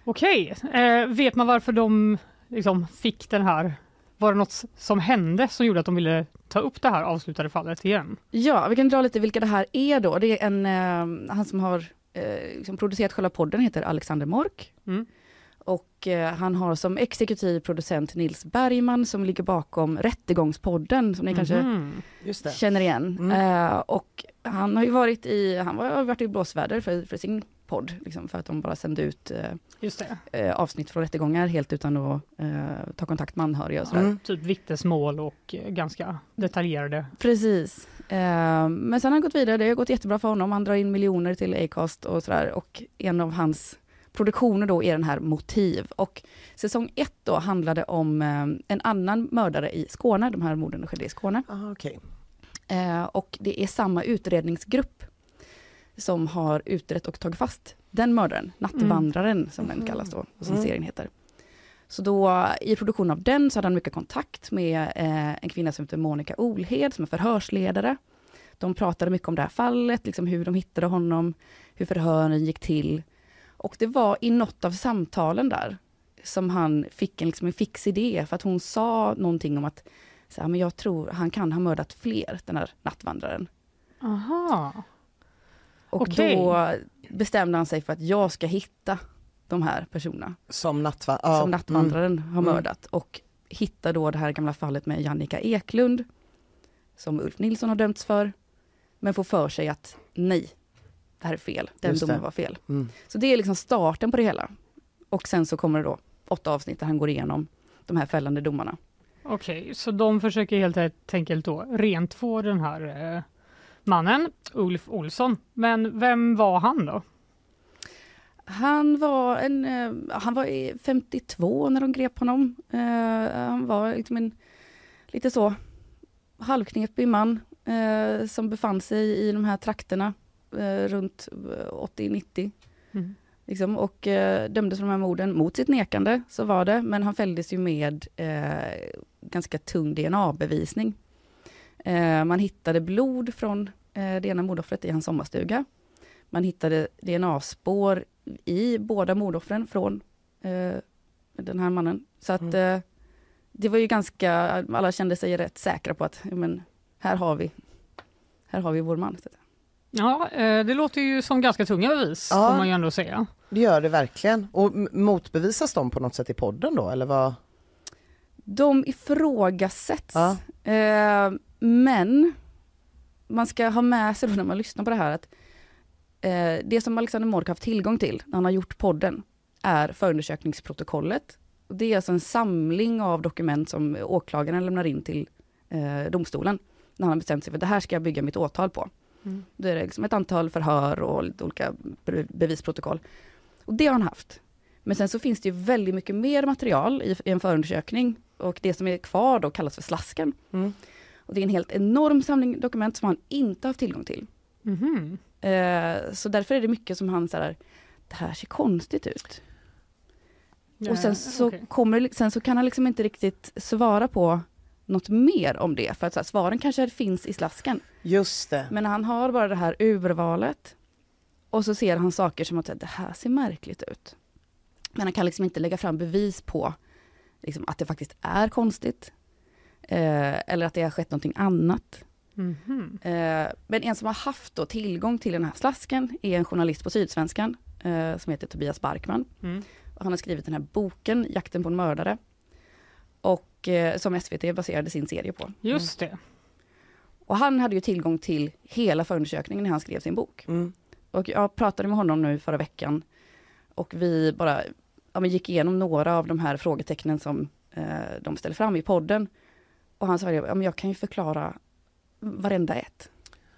Okej, eh, vet man varför de liksom fick den här var det något som hände som gjorde att de ville ta upp det här avslutade fallet igen? Ja, vi kan dra lite vilka det här är då. Det är en, eh, han som har eh, liksom producerat själva podden heter Alexander Mork. Mm. Och eh, han har som exekutiv producent Nils Bergman som ligger bakom Rättegångspodden som ni kanske Mhm. Just det. känner igen. Mm. Eh, och han har ju varit i, han har varit i blåsväder för, för sin podd, liksom, för att de bara sände ut eh, Just det. eh, avsnitt från rättegångar helt utan att eh, ta kontakt med anhöriga och sådär. Mm. Typ vittnesmål och eh, ganska detaljerade. Precis. Eh, men sen har han gått vidare, det har gått jättebra för honom. Han drar in miljoner till Acast och sådär. Och en av hans produktioner då är den här Motiv. Och säsong ett då handlade om eh, en annan mördare i Skåne. De här morden skedde i Skåne. Aha. Eh, och det är samma utredningsgrupp som har utrett och tagit fast den mördaren, Nattvandraren som den kallas då, och som Mm. serien heter. Så då i produktion av den så hade han mycket kontakt med eh, en kvinna som heter Monica Olhed som är förhörsledare. De pratade mycket om det här fallet, liksom hur de hittade honom, hur förhören gick till. Och det var i något av samtalen där som han fick en, liksom en fix idé, för att hon sa någonting om att så här, men jag tror han kan ha mördat fler, den här nattvandraren. Aha. Och Okej. då bestämde han sig för att jag ska hitta de här personerna Som nattva... Ja. som nattvandraren har Mm. mördat. Och hitta då det här gamla fallet med Jannica Eklund, som Ulf Nilsson har dömts för, men får för sig att nej, det här är fel, den Just det. domen var fel. Mm. Så det är liksom starten på det hela. Och sen så kommer det då åtta avsnitt där han går igenom de här fällande domarna. Okej, så de försöker helt enkelt då rentvå den här eh, mannen, Ulf Olsson. Men vem var han då? Han var, en, eh, han var i 52 när de grep honom. Eh, han var liksom en lite så halvknepig man eh, som befann sig i de här trakterna runt eh, 80-90. Mm. Liksom, och eh, dömdes för de här morden mot sitt nekande, så var det. Men han fälldes ju med eh, ganska tung DNA-bevisning. Eh, man hittade blod från eh, det ena mordoffret i hans sommarstuga. Man hittade DNA-spår i båda mordoffren från eh, den här mannen. Så att eh, det var ju ganska, alla kände sig rätt säkra på att men, här har vi här har vi vår man. Ja, det låter ju som ganska tunga bevis, Ja. får man ju ändå säga. Det gör det verkligen. Och motbevisas de på något sätt i podden då, eller vad? De ifrågasätts. Ja. Eh, men man ska ha med sig då när man lyssnar på det här att eh, det som Alexander Mork har haft tillgång till när han har gjort podden är förundersökningsprotokollet. Det är alltså en samling av dokument som åklagaren lämnar in till eh, domstolen när han har bestämt sig för att det här ska jag bygga mitt åtal på. Mm. Då är det liksom ett antal förhör och lite olika be- bevisprotokoll. Och det har han haft. Men sen så finns det ju väldigt mycket mer material i, i en förundersökning och det som är kvar då kallas för slasken. Mm. Och det är en helt enorm samling dokument som han inte har haft tillgång till. Mhm. Eh, så därför är det mycket som han så här, det här ser konstigt ut. Och sen så, okej. kommer, sen så kan han liksom inte riktigt svara på något mer om det, för att här, svaren kanske finns i slasken. Just det. Men han har bara det här urvalet och så ser han saker som att det här ser märkligt ut. Men han kan liksom inte lägga fram bevis på liksom, att det faktiskt är konstigt. Eh, eller att det har skett någonting annat. Mhm. Eh, men en som har haft då tillgång till den här slasken är en journalist på Sydsvenskan eh, som heter Tobias Barkman. Mm. Han har skrivit den här boken, Jakten på en mördare. Och eh, som SVT baserade sin serie på. Just det. Och han hade ju tillgång till hela förundersökningen när han skrev sin bok. Mm. Och jag pratade med honom nu förra veckan och vi bara ja, men gick igenom några av de här frågetecknen som eh, de ställer fram i podden. Och han sa, ja, men jag kan ju förklara varenda ett.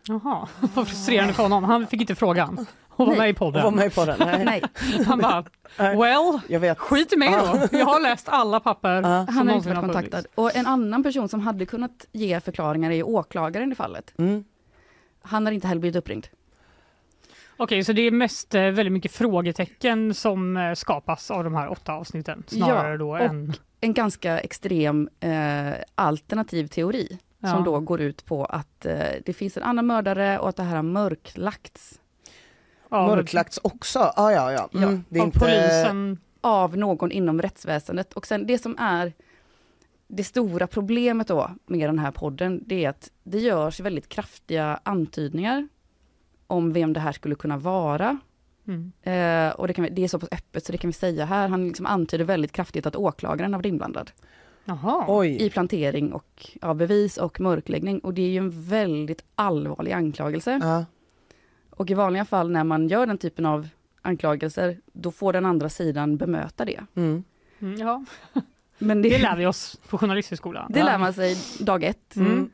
Jaha, vad frustrerande för honom. Han fick inte frågan. Och var Nej. med i Och var podden. med på den. Nej. Nej, Han bara, well, Jag vet. skit i mig då. Jag har läst alla papper. Som han har inte varit kontaktad. Och en annan person som hade kunnat ge förklaringar är åklagaren i fallet. Mm. Han har inte heller blivit uppringd. Okej, så det är mest eh, väldigt mycket frågetecken som eh, skapas av de här åtta avsnitten snarare Ja, då och- än... En ganska extrem eh, alternativ teori Ja. som då går ut på att eh, det finns en annan mördare och att det här har mörklagts av, Mörklagts också? Ah, ja, ja. Mm. Ja, det är av inte... polisen. av någon inom rättsväsendet. Och sen det som är det stora problemet då med den här podden, det är att det görs väldigt kraftiga antydningar om vem det här skulle kunna vara. Mm. Eh, och det, kan vi, det är så pass öppet så det kan vi säga här. Han liksom antyder väldigt kraftigt att åklagaren har varit inblandad i plantering och ja, bevis och mörkläggning. Och det är ju en väldigt allvarlig anklagelse. Ja. Och i vanliga fall när man gör den typen av anklagelser, då får den andra sidan bemöta det. Mm. Mm, ja, Men det lär vi oss på journalisthögskolan. det lär man sig dag ett. Mm.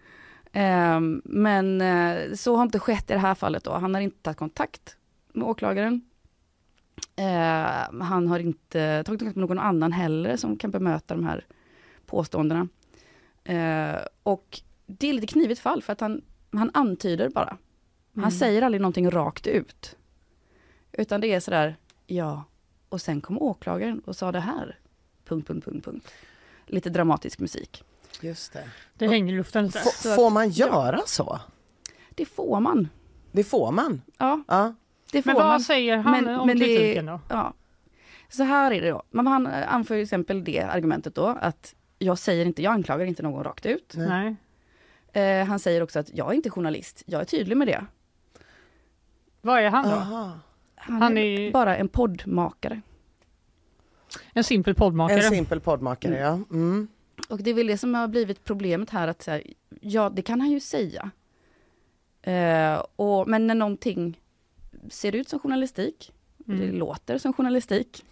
Ehm, men eh, så har inte skett i det här fallet då. Han har inte tagit kontakt med åklagaren. Ehm, han har inte tagit kontakt med någon annan heller som kan bemöta de här påståendena. Ehm, och det är lite knivigt fall för att han, han antyder bara. Han Mm. säger aldrig någonting rakt ut. Utan det är sådär, ja, och sen kom åklagaren och sa det här. Punkt, punkt, punkt, punkt. Lite dramatisk musik. Just det. Det hänger i luften lite. F- Så får man göra så? Det får man. Det får man. Ja, Ja. det får Men vad man. säger han Men- om men det kritiken då? Ja. Så här är det då. Men han anför till exempel det argumentet då att jag säger inte, jag anklagar inte någon rakt ut. Nej. Eh, han säger också att jag är inte journalist, jag är tydlig med det. Vad är han då? Aha. Han, Han är är- bara en poddmakare. En simpel poddmakare. En simpel poddmakare, ja. Mm. Och det är väl det som har blivit problemet här att här, ja det kan han ju säga. Eh, och, men när någonting ser ut som journalistik, det Mm. låter som journalistik,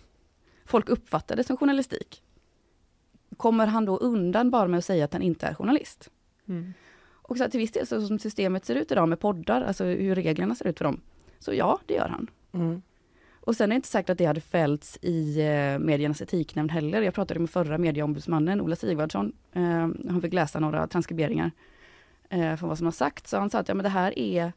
folk uppfattar det som journalistik. Kommer han då undan bara med att säga att han inte är journalist? Mm. Och så här, till viss del så som systemet ser ut idag med poddar, alltså hur reglerna ser ut för dem. Så ja, det gör han. Mm. Och sen är det inte säkert att det hade fällts i eh, mediernas etiknämnd heller. Jag pratade med förra medieombudsmannen, Ola Sigvardsson. Eh, han fick läsa några transkriberingar eh, från vad som har sagts. Så han sa att ja, men det här är,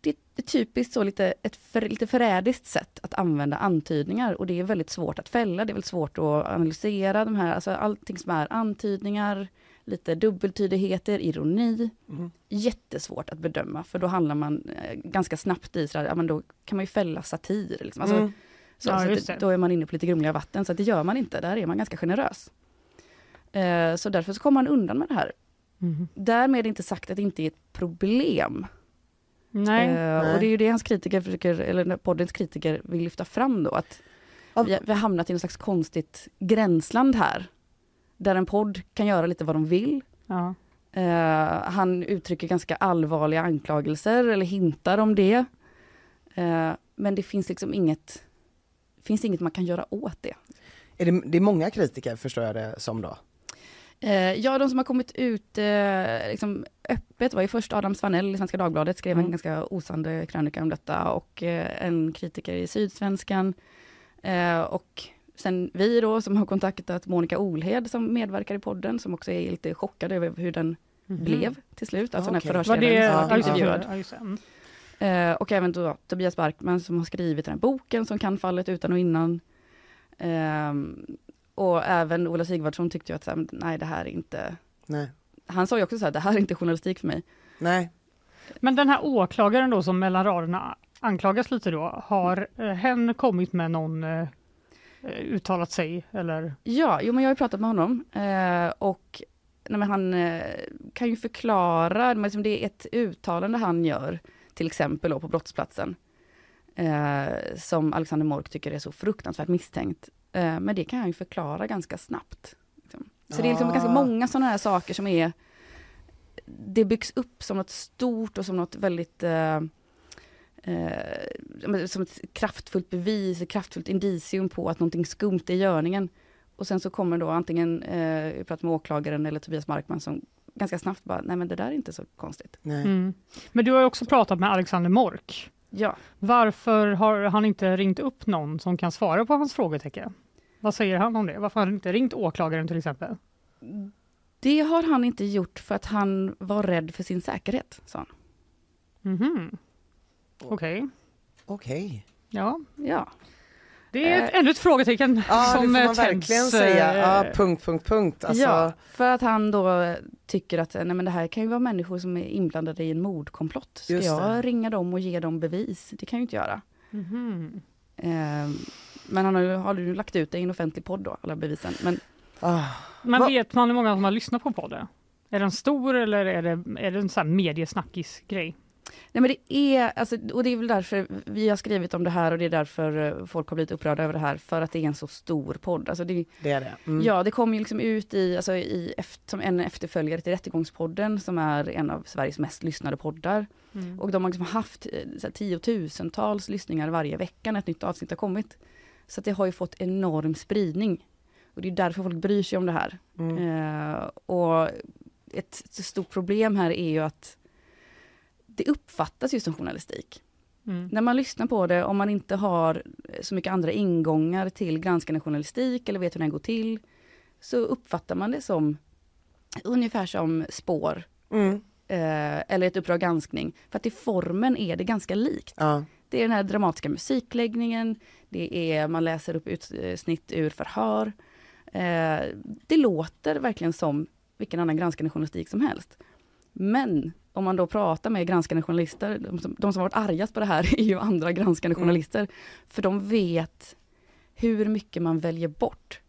det är typiskt så lite, ett för, lite förrädiskt sätt att använda antydningar. Och det är väldigt svårt att fälla. Det är väldigt svårt att analysera de här, alltså allting som är antydningar, lite dubbeltydigheter, ironi. Mm. Jättesvårt att bedöma, för då handlar man eh, ganska snabbt i, så här, ja, men då kan man ju fälla satir. Liksom. Alltså, Mm. så, Ja, så det. då är man inne på lite grumliga vatten, så att det gör man inte. Där är man ganska generös. Eh, så därför så kommer man undan med det här. Mm. Därmed inte sagt att det inte är ett problem. Nej. Eh, Nej. och det är ju det hans kritiker försöker, eller poddens kritiker vill lyfta fram då, att vi, vi har hamnat i något slags konstigt gränsland här. Där en podd kan göra lite vad de vill. Ja. Eh, han uttrycker ganska allvarliga anklagelser eller hintar om det. Eh, men det finns liksom inget, finns inget man kan göra åt det. Är det, det är många kritiker förstår jag det som då? Eh, ja, de som har kommit ut liksom öppet var ju först Adam Svanell i Svenska Dagbladet, skrev Mm. en ganska osande krönika om detta och en kritiker i Sydsvenskan. Och sen vi då som har kontaktat Monica Olhed som medverkar i podden, som också är lite chockad över hur den Mhm. blev till slut, alltså Var det, förhörsledaren var intervjuad. Mm. Eh, och även då Tobias Barkman som har skrivit den här boken som kan fallet utan och innan. Ehm, och även Ola Sigvardsson tyckte ju att så här, nej det här är inte, Nej. han sa ju också så här, det här är inte journalistik för mig. Nej. Men den här åklagaren då som mellan raderna anklagas lite då, har eh, hen kommit med någon eh, uttalat sig eller? Ja, jo men jag har ju pratat med honom eh, och nej, han eh, kan ju förklara, men liksom det är ett uttalande han gör, till exempel då på brottsplatsen, eh, som Alexander Mork tycker är så fruktansvärt misstänkt. Eh, men det kan han ju förklara ganska snabbt. Liksom. Så det är liksom Ah. ganska många sådana här saker som är, det byggs upp som något stort och som något väldigt eh, som ett kraftfullt bevis, ett kraftfullt indicium på att någonting skumt är i görningen. Och sen så kommer då antingen, eh, jag pratar med åklagaren eller Tobias Markman som ganska snabbt bara, nej men det där är inte så konstigt. Nej. Mm. Men du har ju också pratat med Alexander Mork. Ja, Varför har han inte ringt upp någon som kan svara på hans frågetecken? Vad säger han om det? Varför har han inte ringt åklagaren till exempel? det har han inte gjort för att han var rädd för sin säkerhet, sa han. Mhm. Okej, Okej. ja. Ja, Det är ett, Eh, ännu ett frågetecken Ja, det får som man eh, verkligen tänds, säga. eh, Ja, punkt, punkt, punkt. Alltså, ja, för att han då tycker att nej men det här kan ju vara människor som är inblandade i en mordkomplott. Ska Just det. jag ringa dem och ge dem bevis? Det kan jag ju inte göra. mhm. Eh, men han har ju, har ju lagt ut det i en offentlig podd då, alla bevisen. Men ah, Men Vad- vet man hur många som har lyssnat på podden? Är den stor eller är det, är det en sån här mediesnackis-grej? Nej men det är, alltså, och det är väl därför vi har skrivit om det här och det är därför eh, folk har blivit upprörda över det här, för att det är en så stor podd. Alltså det, Det är det. Mm. Ja, det kom ju liksom ut i, alltså i, som en efterföljare till Rättegångspodden som är en av Sveriges mest lyssnade poddar. Mm. Och de har liksom haft eh, så här, tiotusentals lyssningar varje vecka när ett nytt avsnitt har kommit. Så att det har ju fått enorm spridning. Och det är därför folk bryr sig om det här. Mm. Eh, och ett stort problem här är ju att det uppfattas ju som journalistik. Mm. När man lyssnar på det, om man inte har så mycket andra ingångar till granskande journalistik eller vet hur den går till, så uppfattar man det som ungefär som spår Mm. eh, eller ett Uppdrag granskning. För att i formen är det ganska likt. Ja. Det är den här dramatiska musikläggningen, det är, man läser upp utsnitt ur förhör. Eh, det låter verkligen som vilken annan granskande journalistik som helst. Men om man då pratar med granskande journalister, de som, de som har varit argast på det här är ju andra granskande Mm. journalister. För de vet hur mycket man väljer bort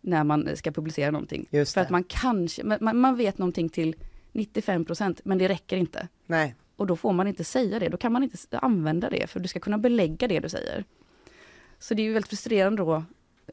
när man ska publicera någonting. Just För det. att man kanske, man- man, vet någonting till 95% men det räcker inte. Nej. Och då får man inte säga det, då kan man inte använda det för du ska kunna belägga det du säger. Så det är ju väldigt frustrerande då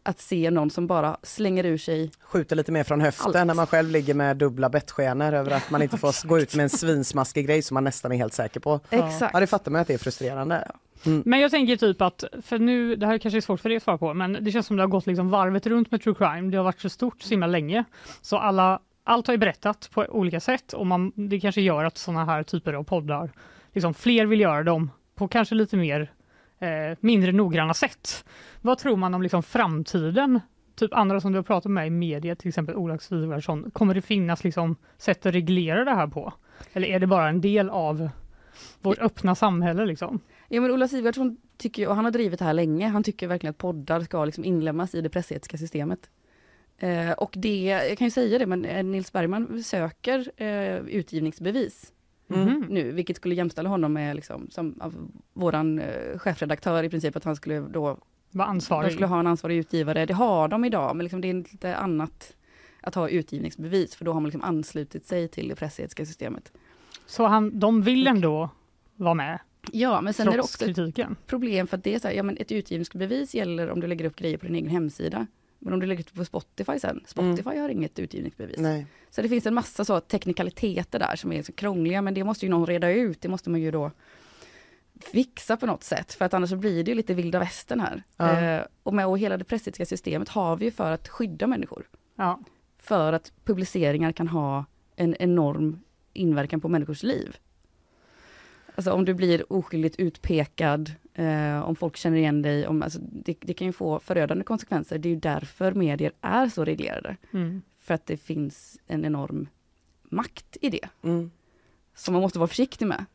att se någon som bara slänger ur sig, Skjuter lite mer från höften Allt. när man själv ligger med dubbla bettskenor över att man inte får gå ut med en svinsmaskig grej som man nästan är helt säker på. exakt. Ja det fattar man att det är frustrerande. Men jag tänker typ att, för nu, det här kanske är svårt för er att svara på, men det känns som det har gått liksom varvet runt med true crime. Det har varit så stort så himla länge. Så alla, allt har ju berättat på olika sätt och man, det kanske gör att sådana här typer av poddar, liksom fler vill göra dem på kanske lite mer eh, mindre noggranna sätt. Vad tror man om liksom framtiden? Typ andra som du har pratat med i media, till exempel Ola Sivertsson, kommer det finnas liksom sätt att reglera det här på? Eller är det bara en del av vårt öppna samhälle liksom? Ja men Ola Sivertsson tycker och han har drivit det här länge, han tycker verkligen att poddar ska liksom inlemmas i det pressetiska systemet. Eh, och det, jag kan ju säga det, men eh, Nils Bergman söker eh, utgivningsbevis Mm. nu, vilket skulle jämställa honom med liksom, som av våran eh, chefredaktör i princip, att han skulle då Var De ansvarig? skulle ha en ansvarig utgivare. Det har de idag, men liksom det är lite annat att ha utgivningsbevis, för då har man liksom anslutit sig till det pressetiska systemet. Så han, de vill ändå vara med, Ja, men sen är det också ett kritiken? problem för att det är så här, ja men ett utgivningsbevis gäller om du lägger upp grejer på din egen hemsida. Men om du lägger upp på Spotify sen, Spotify har inget utgivningsbevis. Nej. Så det finns en massa så teknikaliteter där som är så krångliga, men det måste ju någon reda ut. Det måste man ju då fixa på något sätt, för att annars så blir det ju lite vilda västern här. Ja. Eh, och med och hela det pressetiska systemet har vi ju för att skydda människor. Ja. för att publiceringar kan ha en enorm inverkan på människors liv. Alltså om du blir oskyldigt utpekad, eh, om folk känner igen dig, om, alltså, det, det kan ju få förödande konsekvenser. Det är ju därför medier är så reglerade. Mm. För att det finns en enorm makt i det, Mm. som man måste vara försiktig med.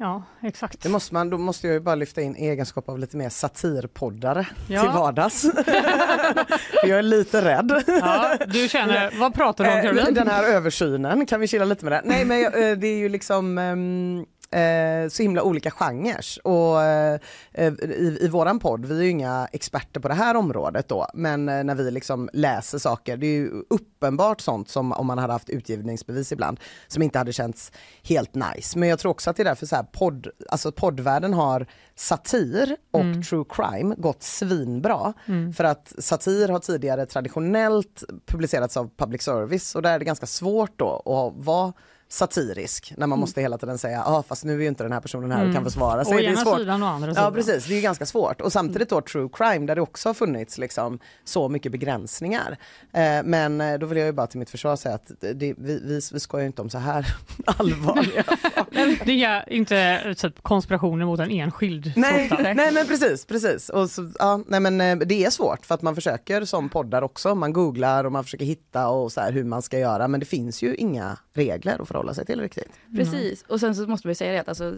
Ja, exakt. Det måste man, då måste jag ju bara lyfta in egenskap av lite mer satirpoddare Ja. till vardags. Jag är lite rädd. Ja, du känner, vad pratar du om Eh, Caroline? Den här översynen, kan vi chilla lite med det? Nej men eh, det är ju liksom ehm, eh, så himla olika genrer och eh, eh, i, i våran podd, vi är ju inga experter på det här området då, men eh, när vi liksom läser saker, det är ju uppenbart sånt som om man hade haft utgivningsbevis ibland, som inte hade känts helt nice. Men jag tror också att det är därför så här podd, alltså poddvärlden har satir och Mm. true crime gått svinbra. För att satir har tidigare traditionellt publicerats av public service och där är det ganska svårt då att vara satirisk när man måste hela tiden säga, ah, fast nu är ju inte den här personen här och kan försvara sig. Å Det är svårt. sidan och andra sidan. Ja precis, det är ju ganska svårt. Och samtidigt då true crime där det också har funnits liksom så mycket begränsningar. Eh, men eh, då vill jag ju bara till mitt försvar säga att det, vi, vi, vi skojar ju inte om så här allvarliga Det är inte typ konspirationer mot en enskild. Nej, nej men precis, precis. Och så, ja, nej, men, eh, det är svårt för att man försöker som poddar också, man googlar och man försöker hitta och så här, hur man ska göra men det finns ju inga regler att förhålla sig till riktigt. Precis, och sen så måste vi säga det att alltså,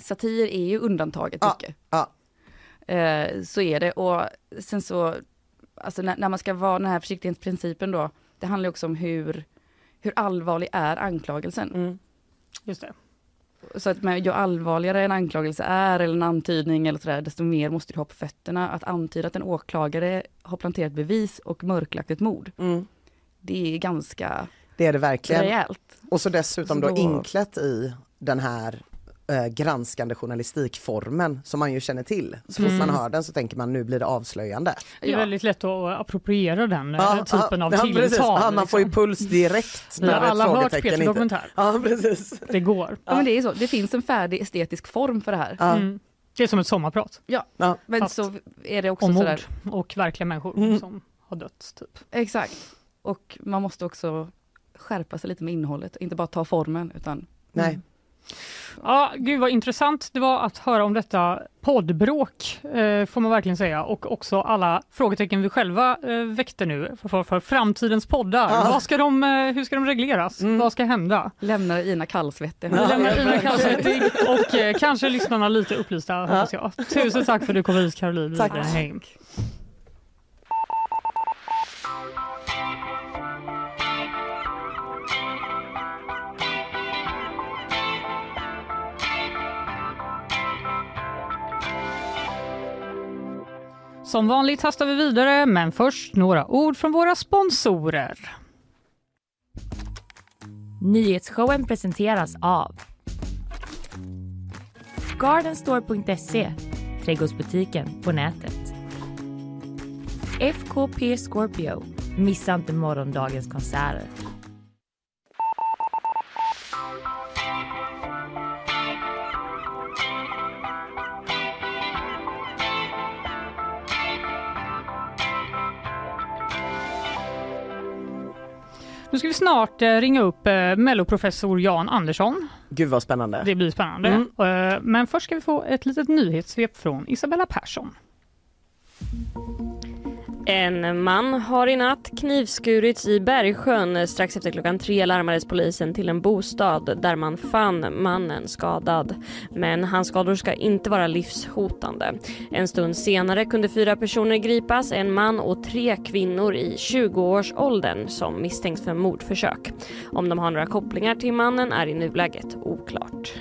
satir är ju undantaget Ja, mycket. ja. Eh, så är det och sen så, alltså när, när man ska vara den här försiktighetsprincipen då, det handlar också om hur, hur allvarlig är anklagelsen. Mm. Just det. Så att med, ju allvarligare en anklagelse är eller en antydning eller sådär, desto mer måste du ha på fötterna. Att antyda att en åklagare har planterat bevis och mörklagt ett mord, Mm. det är ganska Det är det verkligen. rejält. Och så dessutom Så då då- inklätt i den här eh, granskande journalistikformen som man ju känner till. Så fort man hör den så tänker man nu blir det avslöjande. Det är Ja. väldigt lätt att appropriera den eh, typen av ja, tilltal. Ja, man får ju liksom. puls direkt har när ett alla hört frågetecken Peter inte... Dokumentär. Ja precis. Det går. Ja, men det är så. Det finns en färdig estetisk form för det här. Ja. Mm. Det är som ett sommarprat Ja, Ja. men Fast så är det också om sådär. mord och verkliga människor Mm. som har dött. Typ. Exakt. Och man måste också skärpa sig lite med innehållet, inte bara ta formen utan Nej. Ja, gud vad intressant det var att höra om detta poddbråk, eh, får man verkligen säga, och också alla frågetecken vi själva eh, väckte nu för, för, för framtidens poddar. Ja. Vad ska de, eh, hur ska de regleras? Mm. Vad ska hända? lämnar Ina kallsvettig. Vi lämnar Ina kallsvettig och eh, kanske lyssnarna lite upplysta, hoppas jag. Tusen tack för att du kom hit Caroline Tack. Som vanligt hastar vi vidare, men först några ord från våra sponsorer. Nyhetsshowen presenteras av Gardenstore.se, trädgårdsbutiken på nätet. FKP Scorpio, missa inte morgondagens konserter. Snart eh, ringa upp eh, melloprofessor Jan Andersson. Gud vad spännande. Det blir spännande. Mm. Eh, Men först ska vi få ett litet nyhetssvep från Isabella Persson. En man har i natt knivskurits i Bergsjön. Strax efter klockan tre larmades polisen till en bostad där man fann mannen skadad. Men hans skador ska inte vara livshotande. En stund senare kunde fyra personer gripas, en man och tre kvinnor i 20-årsåldern som misstänks för mordförsök. Om de har några kopplingar till mannen är i nuläget oklart.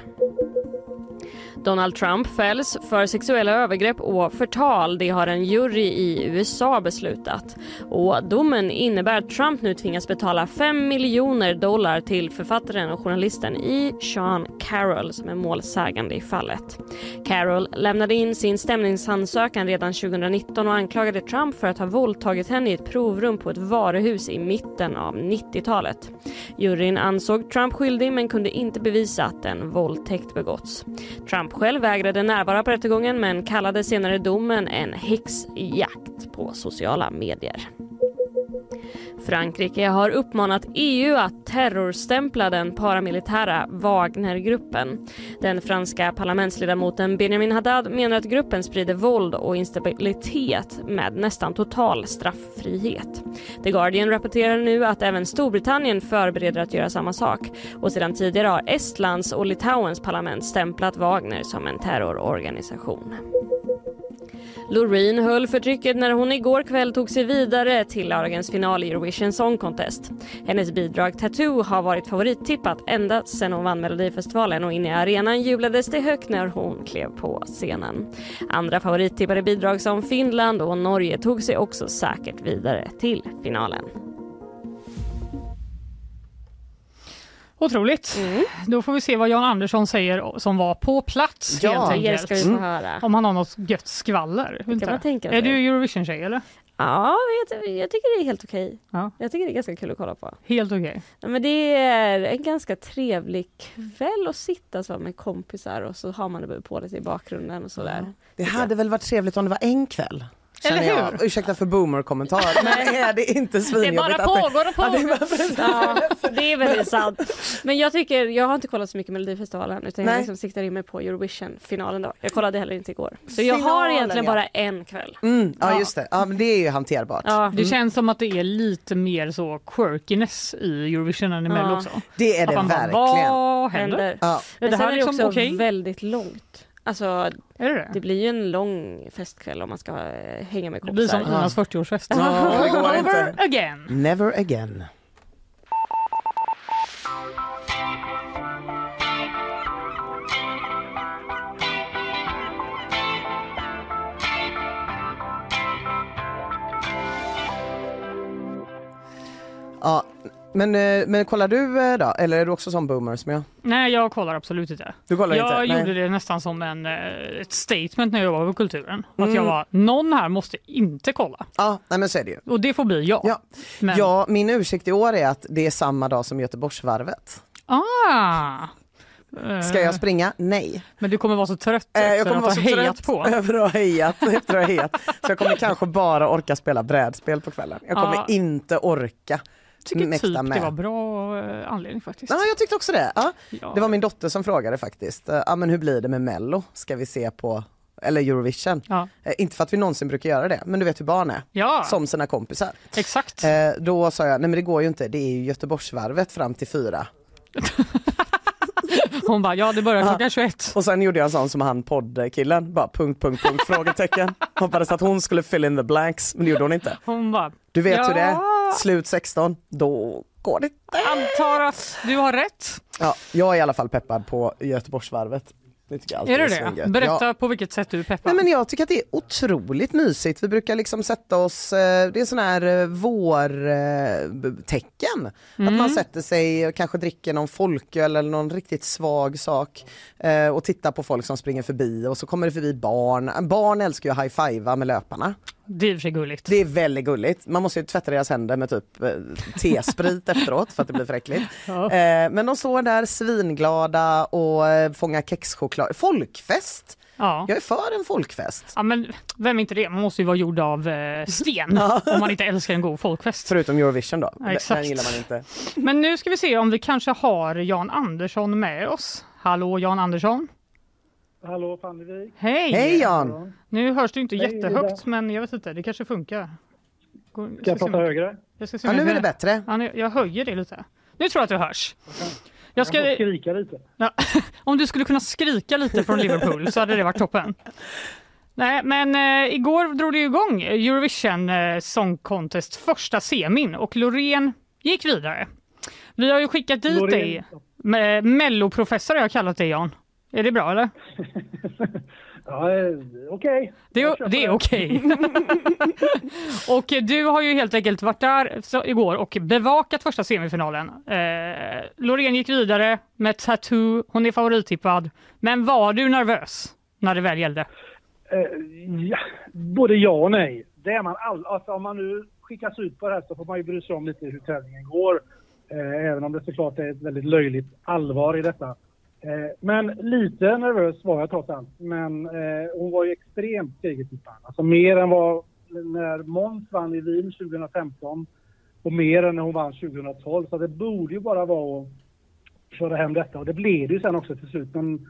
Donald Trump fälls för sexuella övergrepp och förtal. Det har en jury i USA beslutat. Och domen innebär att Trump nu tvingas betala 5 miljoner dollar till författaren och journalisten E. Sean Carroll som är målsägande i fallet. Carroll lämnade in sin stämningsansökan redan 2019 och anklagade Trump för att ha våldtagit henne i ett provrum på ett varuhus i mitten av 90-talet. Juryn ansåg Trump skyldig men kunde inte bevisa att en våldtäkt begåtts. Trump själv vägrade närvara på rättegången men kallade senare domen en häxjakt på sociala medier. Frankrike har uppmanat EU att terrorstämpla den paramilitära Wagnergruppen. Den franska parlamentsledamoten Benjamin Haddad menar att gruppen sprider våld och instabilitet med nästan total strafffrihet. The Guardian rapporterar nu att även Storbritannien förbereder att göra samma sak och sedan tidigare har Estlands och Litauens parlament stämplat Wagner som en terrororganisation. Loreen höll för trycket när hon igår kväll tog sig vidare till lördagens final i Eurovision Song Contest. Hennes bidrag Tattoo har varit favorittippat ända sedan hon vann Melodifestivalen och inne i arenan jublades det högt när hon klev på scenen. Andra favorittippade bidrag som Finland och Norge tog sig också säkert vidare till finalen. Otroligt. Mm. Då får vi se vad Jan Andersson säger som var på plats Ja, helt Det ska vi få Mm. höra. Om han har något gött skvaller. Det kan man tänka Är du Eurovision-tjej eller? Ja, jag, jag tycker det är helt okej. Ja. Jag tycker det är ganska kul att kolla på. Helt okej. Nej, men det är en ganska trevlig kväll att sitta så med kompisar och så har man det på lite i bakgrunden och sådär. Det hade väl varit trevligt om det var en kväll. Känner Eller hur? jag. Ursäkta för boomer-kommentar, men är det inte Det svinjobbigt? bara det- pågår och det pågår. bara. Ja, det är väldigt sant. Men jag tycker, jag har inte kollat så mycket Melodifestivalen utan jag Nej. liksom siktar in mig på Eurovision-finalen då. Jag kollade heller inte igår. Så jag har Finalen, egentligen ja. bara en kväll. Mm, ja Ja. just det, ja, men det är ju hanterbart. Ja, Det känns som att det är lite mer så quirkiness i Eurovision än i Mello Ja. också. Det är det man bara, verkligen. Vad händer? händer. Ja. det Men sen här är det liksom också okej? väldigt långt. Alltså Är det det? det blir ju en lång festkväll om man ska hänga med Det blir som kompisar. Inas 40-årsfest. Ja, det går inte. Over again. Never again. Ja, Men, eh, men kollar du eh, då? Eller är du också som boomer som jag? Nej, jag kollar absolut inte. Du kollar jag inte? gjorde Nej. det nästan som en, eh, ett statement när jag var på Kulturen. Att Mm. jag var, någon här måste inte kolla. Ja, nej men så är det ju. Och det får bli jag. Ja. Men, Ja, min ursäkt i år är att det är samma dag som Göteborgsvarvet. Ah! Ska jag springa? Nej. Men du kommer vara så trött efter jag kommer att vara så hejat på. över att ha hejat, efter att ha hejat. Så jag kommer kanske bara orka spela brädspel på kvällen. Jag kommer Ja. inte orka tycker mäkta typ med. det var bra eh, anledning faktiskt. Ja, jag tyckte också det. Ja. Ja. Det var min dotter som frågade faktiskt. Eh, Ja, men hur blir det med Mello? Ska vi se på, eller Eurovision? Ja. Eh, Inte för att vi någonsin brukar göra det, men du vet hur barn är. ja, Som sina kompisar. exakt. Eh, då sa jag, nej men det går ju inte, det är ju Göteborgsvarvet fram till fyra. Hon bara, ja det börjar Ja. klockan 21. Och sen gjorde jag en sån som han poddkillen, bara punkt, punkt, punkt, frågetecken. Hoppades att hon skulle fill in the blanks, men det gjorde hon inte. Hon bara, Du vet Ja. hur det är, slut 16, då går det antar att du har rätt. Ja, jag är i alla fall peppad på Göteborgsvarvet. Det Är det? Berätta Ja. på vilket sätt du är peppad. Nej, men jag tycker att det är otroligt mysigt. Vi brukar liksom sätta oss, eh, det är sån här eh, vårtecken. Att Mm. man sätter sig och kanske dricker någon folköl eller någon riktigt svag sak eh, och tittar på folk som springer förbi och så kommer det förbi barn. Barn älskar ju att high-fivea med löparna. Det är i och för sig gulligt. Det är väldigt gulligt. Man måste ju tvätta deras händer med typ eh, tesprit efteråt för att det blir för äckligt. Ja. Eh, men de står där svinglada och eh, fångar kexchoklad. Folkfest! Ja. Jag är för en folkfest. ja, men vem är inte det? Man måste ju vara gjord av eh, sten om man inte älskar en god folkfest. Förutom Eurovision då. Den- exakt. Den gillar man inte. Men nu ska vi se om vi kanske har Jan Andersson med oss. Hallå Jan Andersson. Hallå Fannevik. Hej! Hej Jan! Nu hörs du inte Hej, jättehögt men jag vet inte, det kanske funkar. Gå- Ska jag prata högre? Jag ska Ja, nu jag är det bättre. Ja, nu- jag höjer det lite. Nu tror jag att du hörs. Jag Jag ska, skrika lite. ja, om du skulle kunna skrika lite från Liverpool så hade det varit toppen. Nej, men eh, igår drog det igång Eurovision eh, Song Contest första semin och Loreen gick vidare. Vi har ju skickat dit Loreen- dig. Med Melloprofessor har jag kallat dig Jan. Är det bra eller? Ja, eh, okej. Det, är- köper det är okej. och eh, du har ju helt enkelt varit där igår och bevakat första semifinalen. Eh, Loreen gick vidare med Tattoo, hon är favorittippad. Men var du nervös när det väl gällde? Eh, ja, både ja och nej. Det är man all, alltså, om man nu skickas ut på det här så får man ju bry sig om lite hur tävlingen går. Eh, även om det såklart är ett väldigt löjligt allvar i detta. Eh, men lite nervös var jag trots allt. Men eh, hon var ju extremt segertippad. Alltså mer än vad när Måns vann i Wien 2015 och mer än när hon vann 2012. Så det borde ju bara vara att köra hem detta och det blev det ju sen också till slut. Men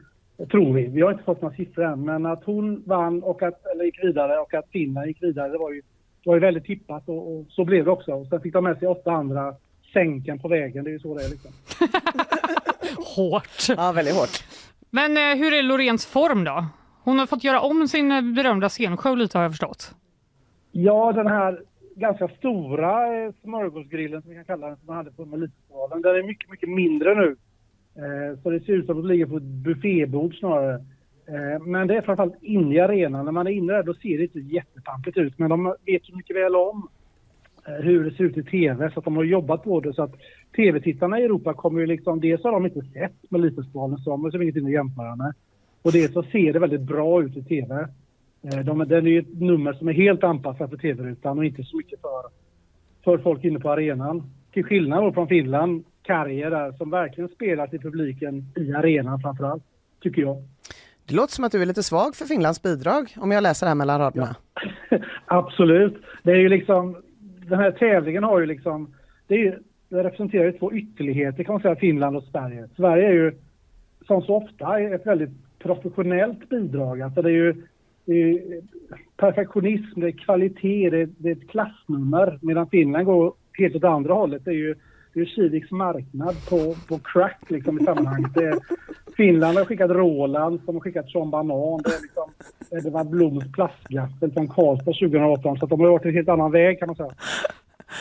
tror vi. Vi har inte fått några siffror än, men att hon vann och att, eller gick vidare och att Finland gick vidare, det var ju, det var ju väldigt tippat och, och så blev det också. Och sen fick de med sig åtta andra sänken på vägen, det är ju så det är liksom. Hårt. Ja, väldigt hårt. Men eh, hur är Loreens form då? Hon har fått göra om sin eh, berömda scenshow lite har jag förstått. Ja, den här ganska stora eh, smörgåsgrillen som vi kan kalla den, som man hade på Melodifestivalen, den är mycket, mycket mindre nu. Eh, så det ser ut som att det ligger på ett buffébord snarare. Eh, men det är framförallt inne i arenan. När man är inne där då ser det inte jättepampigt ut. Men de vet ju mycket väl om eh, hur det ser ut i tv så att de har jobbat på det. Så att tv-tittarna i Europa kommer ju liksom, dels har de inte sett Melodifestivalen så de har ingenting att jämföra med. Och dels så ser det väldigt bra ut i tv. Eh, de, den är ju ett nummer som är helt anpassat för tv-rutan och inte så mycket för, för folk inne på arenan. Till skillnad från Finland, Karje där, som verkligen spelar till publiken i arenan framförallt, tycker jag. Det låter som att du är lite svag för Finlands bidrag om jag läser här mellan raderna. Absolut. Det är ju liksom, den här tävlingen har ju liksom, det, är representerar ju två ytterligheter kan man säga, Finland och Sverige. Sverige är ju, som så ofta, ett väldigt professionellt bidrag. Alltså det är ju det är perfektionism, det är kvalitet, det är, det är ett klassnummer. Medan Finland går helt åt andra hållet. Det är ju det är Kiviks marknad på, på crack liksom i sammanhanget. Det är, Finland har skickat Roland, som har skickat Sean Banan. Det är liksom var Bloms plastgaffel från Karlstad 2018. Så att de har varit en helt annan väg kan man säga.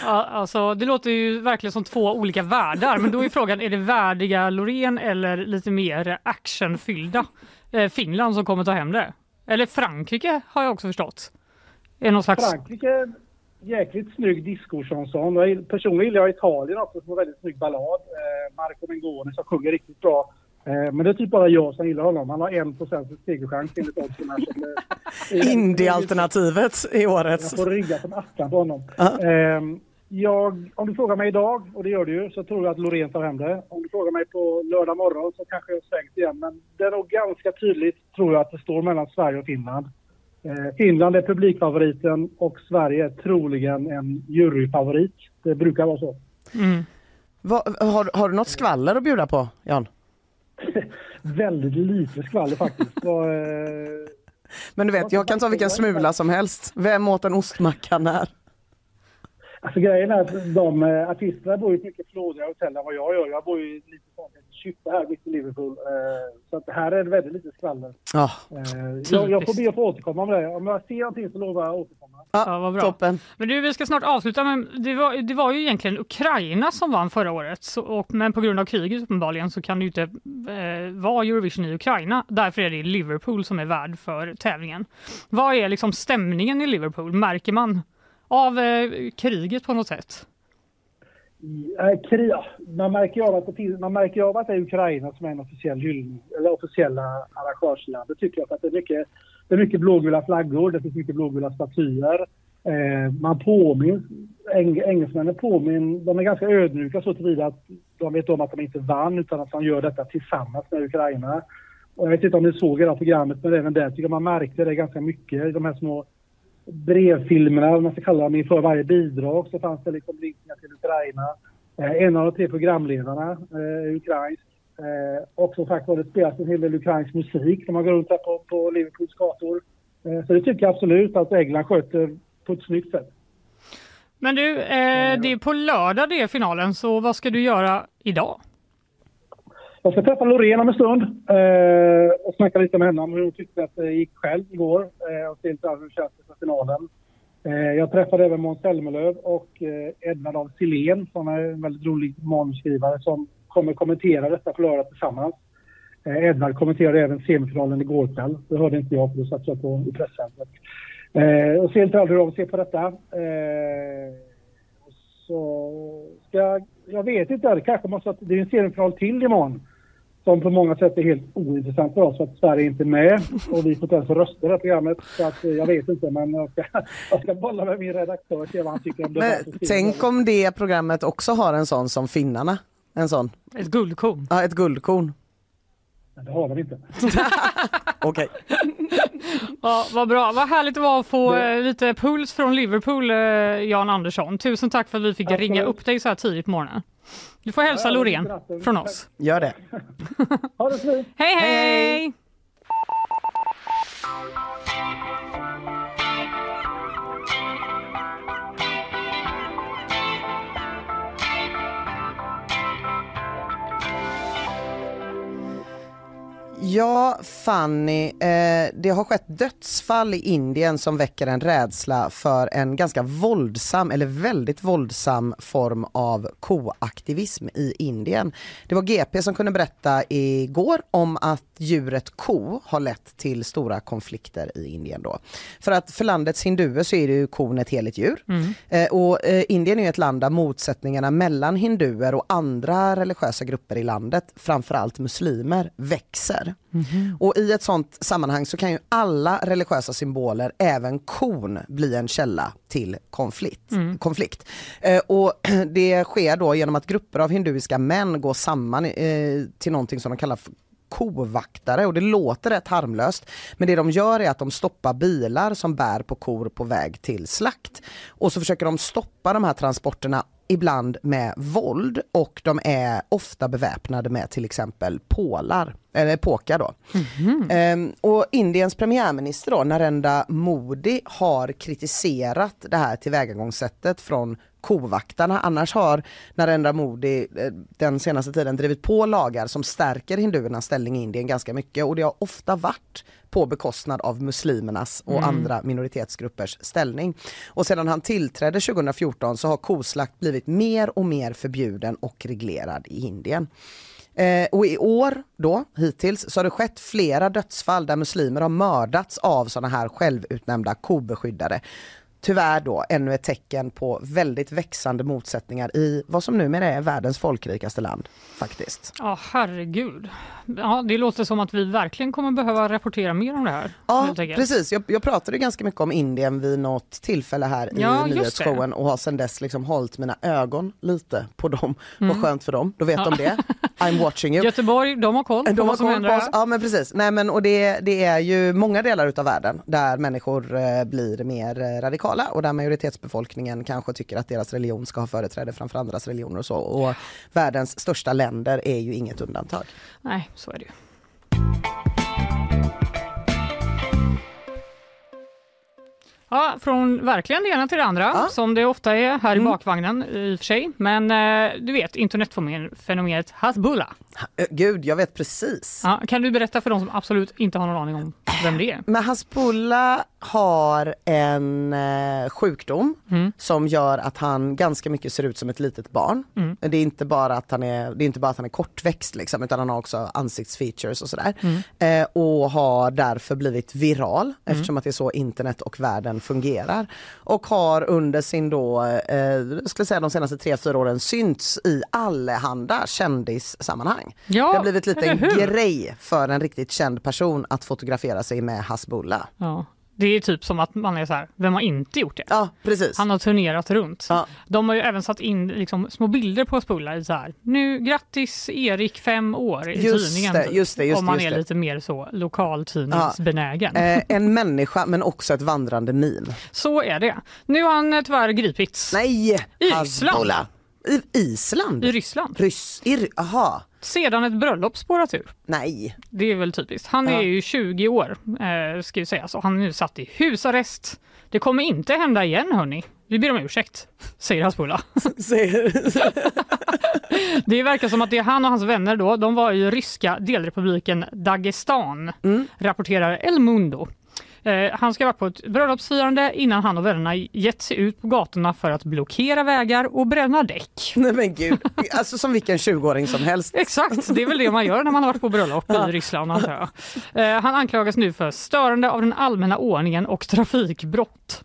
Ja, alltså, det låter ju verkligen som två olika världar, men då är frågan, är det värdiga Loreen eller lite mer actionfyllda eh, Finland som kommer ta hem det? Eller Frankrike har jag också förstått. Är någon slags... Frankrike, jäkligt snygg discochanson. Personligen gillar jag Italien också som har väldigt snygg ballad. Eh, Marco Mengoni som sjunger riktigt bra. Eh, men det är typ bara jag som gillar honom. Han har en procents segerchans enligt oddsen eh, Indie-alternativet i Jag årets. får rygga som attan på honom. Ja. Ehm, jag, om du frågar mig idag, och det gör du ju, så tror jag att Loreen tar hem det. Om du frågar mig på lördag morgon så kanske jag svängt igen. Men det är nog ganska tydligt, tror jag, att det står mellan Sverige och Finland. Eh, Finland är publikfavoriten och Sverige är troligen en juryfavorit. Det brukar vara så. Mm. Vad- har, har du något skvaller att bjuda på, Jan? Väldigt lite skvaller faktiskt. Vad, eh, Men du vet, jag kan ta vilken smula som helst. Vem åt en ostmacka när? Alltså grejen är att de eh, artisterna bor i ett mycket flådigare hotell än vad jag gör. Jag bor ju i lite kyppe här mitt i Liverpool. Eh, så att här är det väldigt lite skvaller. Ja, Eh, jag, jag får be att få återkomma med det. Om jag ser någonting så lovar jag att återkomma. Ja, vad bra. toppen. Men du, vi ska snart avsluta, men det var, det var ju egentligen Ukraina som vann förra året. Så, och, men på grund av kriget uppenbarligen så kan det ju inte eh, vara Eurovision i Ukraina. Därför är det Liverpool som är värd för tävlingen. Vad är liksom stämningen i Liverpool? Märker man av eh, kriget på något sätt? Man, märker ju av att det finns, man märker av att det är Ukraina som är en officiell hyllning, eller officiella arrangörsland. Det tycker jag för att det är mycket, det är mycket blågula flaggor, det finns mycket blågula statyer. Eh, man påminns, eng, engelsmännen påminns, de är ganska ödmjuka så tillvida att de vet om att de inte vann utan att de gör detta tillsammans med Ukraina. Och jag vet inte om ni såg hela programmet men även där tycker jag man märkte det ganska mycket i de här små brevfilmerna, man ska kalla dem, inför varje bidrag så fanns det liksom linkningar till Ukraina. Eh, en av de tre programledarna eh, är ukrainsk. Eh, och som sagt var det spelas en hel del ukrainsk musik när man går runt här på, på Liverpools gator. Eh, så det tycker jag absolut att England sköter på ett snyggt sätt. Men du, eh, det är på lördag det är finalen, så vad ska du göra idag? Jag ska träffa Loreen om en stund eh, och snacka lite med henne om hur hon tyckte att det gick själv igår eh, och se lite hur det känns för finalen. Eh, jag träffade även Måns Zelmerlöw och eh, Edna af Sillén som är en väldigt rolig manusskrivare som kommer kommentera detta på lördag tillsammans. Eh, Edna kommenterade även semifinalen igår kväll. Det hörde inte jag för då satt jag på i presscentret. Eh, och se lite hur de ser på detta. Eh, så ska jag, vet inte, det kanske måste, det är en semifinal till imorgon som på många sätt är helt ointressant för oss för att Sverige inte är med och vi får inte ens rösta i det här programmet. Så att, eh, jag vet inte men jag ska, jag ska bolla med min redaktör och se vad han tycker om det. Men tänk om det programmet också har en sån som finnarna. En sån, Ett guldkorn. ja ett guldkorn. Men det har de inte. Okej. Ja, vad bra, vad härligt det var att få eh, lite puls från Liverpool, eh, Jan Andersson. Tusen tack för att vi fick Absolut. ringa upp dig så här tidigt på morgonen. Du får hälsa Ja, Loreen från oss. Gör det. Ha det så fint! Hej hej! Ja, Fanny, eh, det har skett dödsfall i Indien som väcker en rädsla för en ganska våldsam, eller väldigt våldsam form av koaktivism i Indien. Det var GP som kunde berätta igår om att djuret ko har lett till stora konflikter i Indien då. För att för landets hinduer så är det ju kon ett heligt djur. Eh, och eh, Indien är ett land där motsättningarna mellan hinduer och andra religiösa grupper i landet, framförallt muslimer, växer. Och i ett sånt sammanhang så kan ju alla religiösa symboler, även kon, bli en källa till konflikt. konflikt. Eh, och det sker då genom att grupper av hinduiska män går samman eh, till någonting som de kallar för kovaktare och det låter rätt harmlöst. Men det de gör är att de stoppar bilar som bär på kor på väg till slakt. Och så försöker de stoppa de här transporterna ibland med våld och de är ofta beväpnade med till exempel pålar, eller påkar då. Ehm, och Indiens premiärminister då, Narendra Modi har kritiserat det här tillvägagångssättet från kovaktarna. Annars har Narendra Modi eh, den senaste tiden drivit på lagar som stärker hinduernas ställning i Indien ganska mycket och det har ofta varit på bekostnad av muslimernas och andra minoritetsgruppers ställning. Och sedan han tillträdde 2014 så har koslakt blivit mer och mer förbjuden och reglerad i Indien. Eh, och i år då, hittills, så har det skett flera dödsfall där muslimer har mördats av sådana här självutnämnda kobeskyddare. Tyvärr då ännu ett tecken på väldigt växande motsättningar i vad som numera är världens folkrikaste land faktiskt. Ja, herregud. Ja, det låter som att vi verkligen kommer behöva rapportera mer om det här. Ja, precis. Jag, jag pratade ganska mycket om Indien vid något tillfälle här Ja, i nyhetsshowen och har sedan dess liksom hållit mina ögon lite på dem. Vad skönt för dem, då vet de det. I'm watching you. Göteborg, de har koll på De vad som händer här. Ja men precis. Nej, men, och det, det är ju många delar utav världen där människor eh, blir mer eh, radikala och där majoritetsbefolkningen kanske tycker att deras religion ska ha företräde framför andras religioner och så. Och världens största länder är ju inget undantag. Nej, så är det ju. Ja, från verkligen det ena till det andra, Ja. som det ofta är här i Mm. bakvagnen i och för sig. Men eh, du vet, internetfenomenet Hasbulla. Gud, jag vet precis. Ja, kan du berätta för de som absolut inte har någon aning om vem det är? Men Hasbulla har en eh, sjukdom Mm. som gör att han ganska mycket ser ut som ett litet barn. Mm. Det är inte bara att han är, det är inte bara att han är kortväxt liksom, utan han har också ansiktsfeatures och sådär. Mm. Eh, och har därför blivit viral eftersom att det är så internet och världen fungerar. Och har under sin då, eh, skulle säga de senaste tre, fyra åren synts i allehanda kändissammanhang. Ja, det har blivit lite en grej för en riktigt känd person att fotografera sig med Hasbulla. Ja. Det är typ som att man är så här, vem har inte gjort det? Ja, precis. Han har turnerat runt. Ja. De har ju även satt in liksom, små bilder på Hasbulla i så här, nu grattis Erik fem år i Just tidningen. det, just det, just Om man är lite mer så lokaltidningsbenägen. Eh, en människa men också ett vandrande meme. Så är det. Nu har han eh, tyvärr gripits Nej! I Hasbulla. I Island? i Ryssland. Ryss... Ir... Aha. Sedan ett bröllop spårat ur. Nej. Det är väl typiskt. Han Ja. är ju 20 år, eh, ska ju sägas, och han är nu satt i husarrest. Det kommer inte hända igen hörni. Vi ber om ursäkt, säger Hasbulla. Det verkar som att det är han och hans vänner då, de var i ryska delrepubliken Dagestan, Mm. rapporterar El Mundo. Eh, han ska vara på ett bröllopsfirande innan han och vännerna gett sig ut på gatorna för att blockera vägar och bränna däck. Nej men gud. Alltså som vilken 20-åring som helst. Exakt, det är väl det man gör när man har varit på bröllop i Ryssland antar jag. Eh, han anklagas nu för störande av den allmänna ordningen och trafikbrott.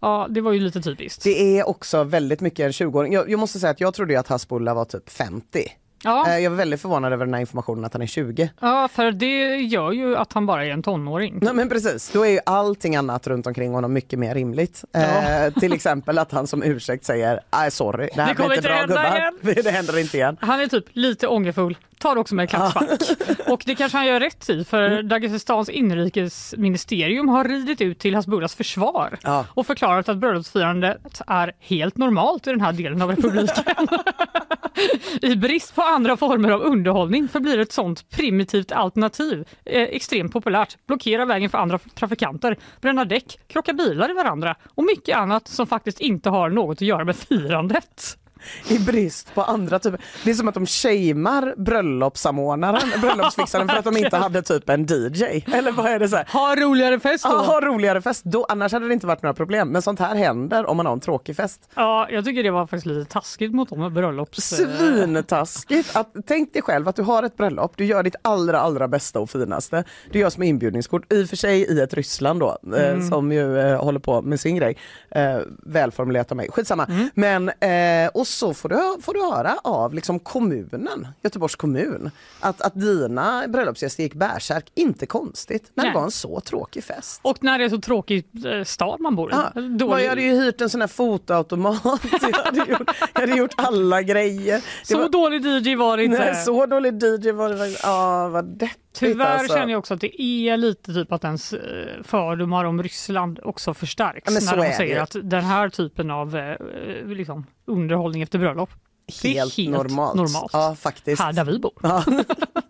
Ja, det var ju lite typiskt. Det är också väldigt mycket en 20-åring. Jag, jag måste säga att jag trodde att Hasbulla var typ 50. Ja, Eh, jag var väldigt förvånad över den här informationen att han är 20. ja, för det gör ju att han bara är en tonåring. Nej men precis, då är ju allting annat runt omkring honom mycket mer rimligt. Eh, till exempel att han som ursäkt säger nej sorry, det här Det blir kommer inte bra gubbar. Det, händer inte igen. Han är typ lite ångerfull, tar också med klackspark. Och det kanske han gör rätt i för Mm. Dagestans inrikesministerium har ridit ut till Hasbullas försvar Ja. och förklarat att bröllopsfirandet är helt normalt i den här delen av republiken. I brist på andra former av underhållning förblir ett sånt primitivt alternativ eh, extremt populärt. Blockera vägen för andra trafikanter, bränna däck, krocka bilar i varandra och mycket annat som faktiskt inte har något att göra med firandet. I brist på andra typer. Det är som att de shamear bröllopssamordnaren, bröllopsfixaren för att de inte hade typ en DJ. Eller vad är det så här? Ha roligare fest då! Ja, ha roligare fest. Då, annars hade det inte varit några problem. Men sånt här händer om man har en tråkig fest. Ja, jag tycker det var faktiskt lite taskigt mot dem med bröllops... eh, Svintaskigt! Att, tänk dig själv att du har ett bröllop, du gör ditt allra allra bästa och finaste. Du gör som inbjudningskort, i och för sig i ett Ryssland då, eh, som ju eh, håller på med sin grej. Eh, välformulerat av mig, skitsamma. Men, eh, och så får du, får du höra av liksom kommunen, Göteborgs kommun, att, att dina bröllopsgäster gick bärsärk, inte konstigt, när Nej. det var en så tråkig fest. Och när det är så tråkig eh, stad man bor i. Ja, Dålig- Jag hade ju hyrt en sån här fotoautomat, jag hade gjort, jag hade gjort alla grejer. Det så var- dålig DJ var det inte. Nej, så dålig DJ var det. Ja, vad deppigt Tyvärr alltså. känner jag också att det är lite typ att ens eh, fördomar om Ryssland också förstärks. Ja, när de säger att den här typen av eh, liksom, underhållning efter bröllop, helt, helt normalt. normalt. Ja, faktiskt. här där vi bor. Ja.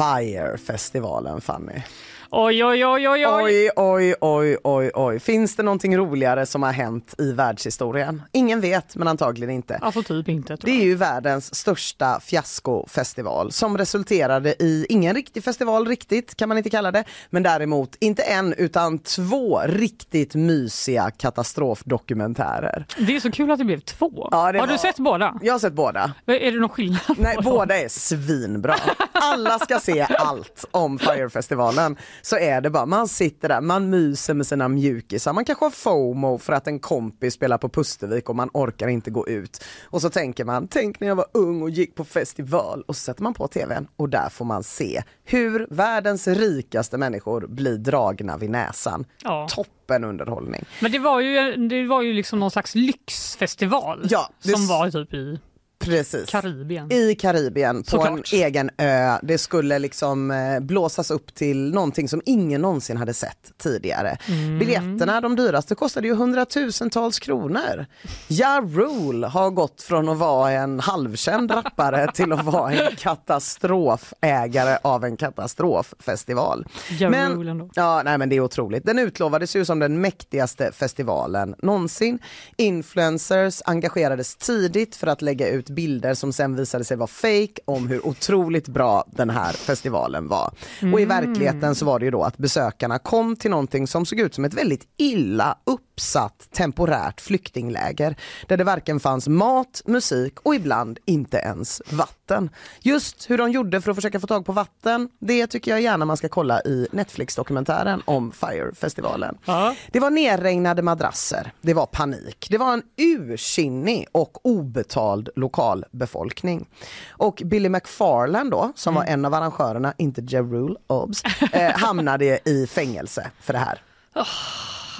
Fire-festivalen Fanny. Oj, oj, oj, oj, oj. Oj, oj, oj, oj, oj. Finns det någonting roligare som har hänt i världshistorien? Ingen vet, men antagligen inte. Alltså typ inte. Det är ju världens största fiaskofestival som resulterade i ingen riktig festival riktigt kan man inte kalla det. Men däremot inte en utan två riktigt mysiga katastrofdokumentärer. Det är så kul att det blev två. Ja, det Har var- du sett båda? Jag har sett båda. Är det någon skillnad? Nej, båda är svinbra. Alla ska se allt om Firefestivalen. Så är det bara, man sitter där, man myser med sina mjukisar. Man kanske har FOMO för att en kompis spelar på Pustervik och man orkar inte gå ut. Och så tänker man, tänk när jag var ung och gick på festival. Och så sätter man på tvn och där får man se hur världens rikaste människor blir dragna vid näsan. Ja. Toppen underhållning. Men det var ju, det var ju liksom någon slags lyxfestival Ja, det som var typ i Precis. Karibien. I Karibien på Såklart. en egen ö. Det skulle liksom eh, blåsas upp till någonting som ingen någonsin hade sett tidigare. Mm. Biljetterna, de dyraste, kostade ju hundratusentals kronor. Ja Rule har gått från att vara en halvkänd rappare till att vara en katastrofägare av en katastroffestival. Ja Men- ändå. Ja, nej men det är otroligt. Den utlovades ju som den mäktigaste festivalen någonsin. Influencers engagerades tidigt för att lägga ut bilder som sen visade sig vara fake om hur otroligt bra den här festivalen var. Och i verkligheten så var det ju då att besökarna kom till någonting som såg ut som ett väldigt illa uppsatt temporärt flyktingläger där det varken fanns mat, musik och ibland inte ens vatten. Just hur de gjorde för att försöka få tag på vatten, det tycker jag gärna man ska kolla i Netflix-dokumentären om Fire-festivalen. Ja. Det var nerregnade madrasser, det var panik, det var en ursinnig och obetald lokalbefolkning. Och Billy McFarland då, som var en av arrangörerna, inte Ja Rule, obs, eh, hamnade i fängelse för det här.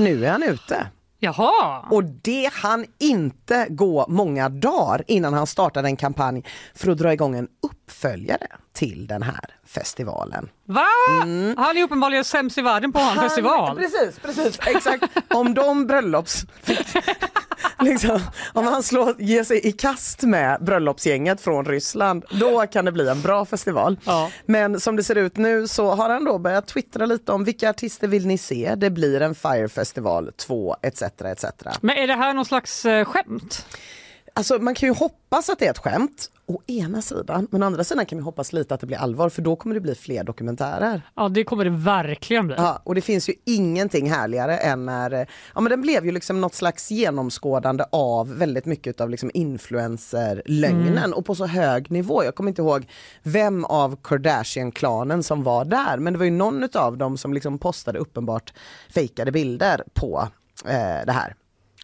Nu är han ute. Jaha! Och det han inte gå många dagar innan han startade en kampanj för att dra igång en uppföljare till den här festivalen. Va? Han är uppenbarligen sämst i världen på en Han- festival. Precis, precis, exakt. Om de bröllops... liksom, om han slår, ger sig i kast med bröllopsgänget från Ryssland, då kan det bli en bra festival. Ja. Men som det ser ut nu så har han då börjat twittra lite om vilka artister vill ni se? Det blir en Fire Festival 2 etc. etc. Men är det här någon slags eh, skämt? Alltså man kan ju hoppas att det är ett skämt, å ena sidan. Men å andra sidan kan vi hoppas lite att det blir allvar för då kommer det bli fler dokumentärer. Ja, det kommer det verkligen bli. Ja, och det finns ju ingenting härligare än när, eh, ja men den blev ju liksom något slags genomskådande av väldigt mycket av liksom influencer-lögnen och på så hög nivå. Jag kommer inte ihåg vem av Kardashian-klanen som var där men det var ju någon av dem som liksom postade uppenbart fejkade bilder på eh, det här.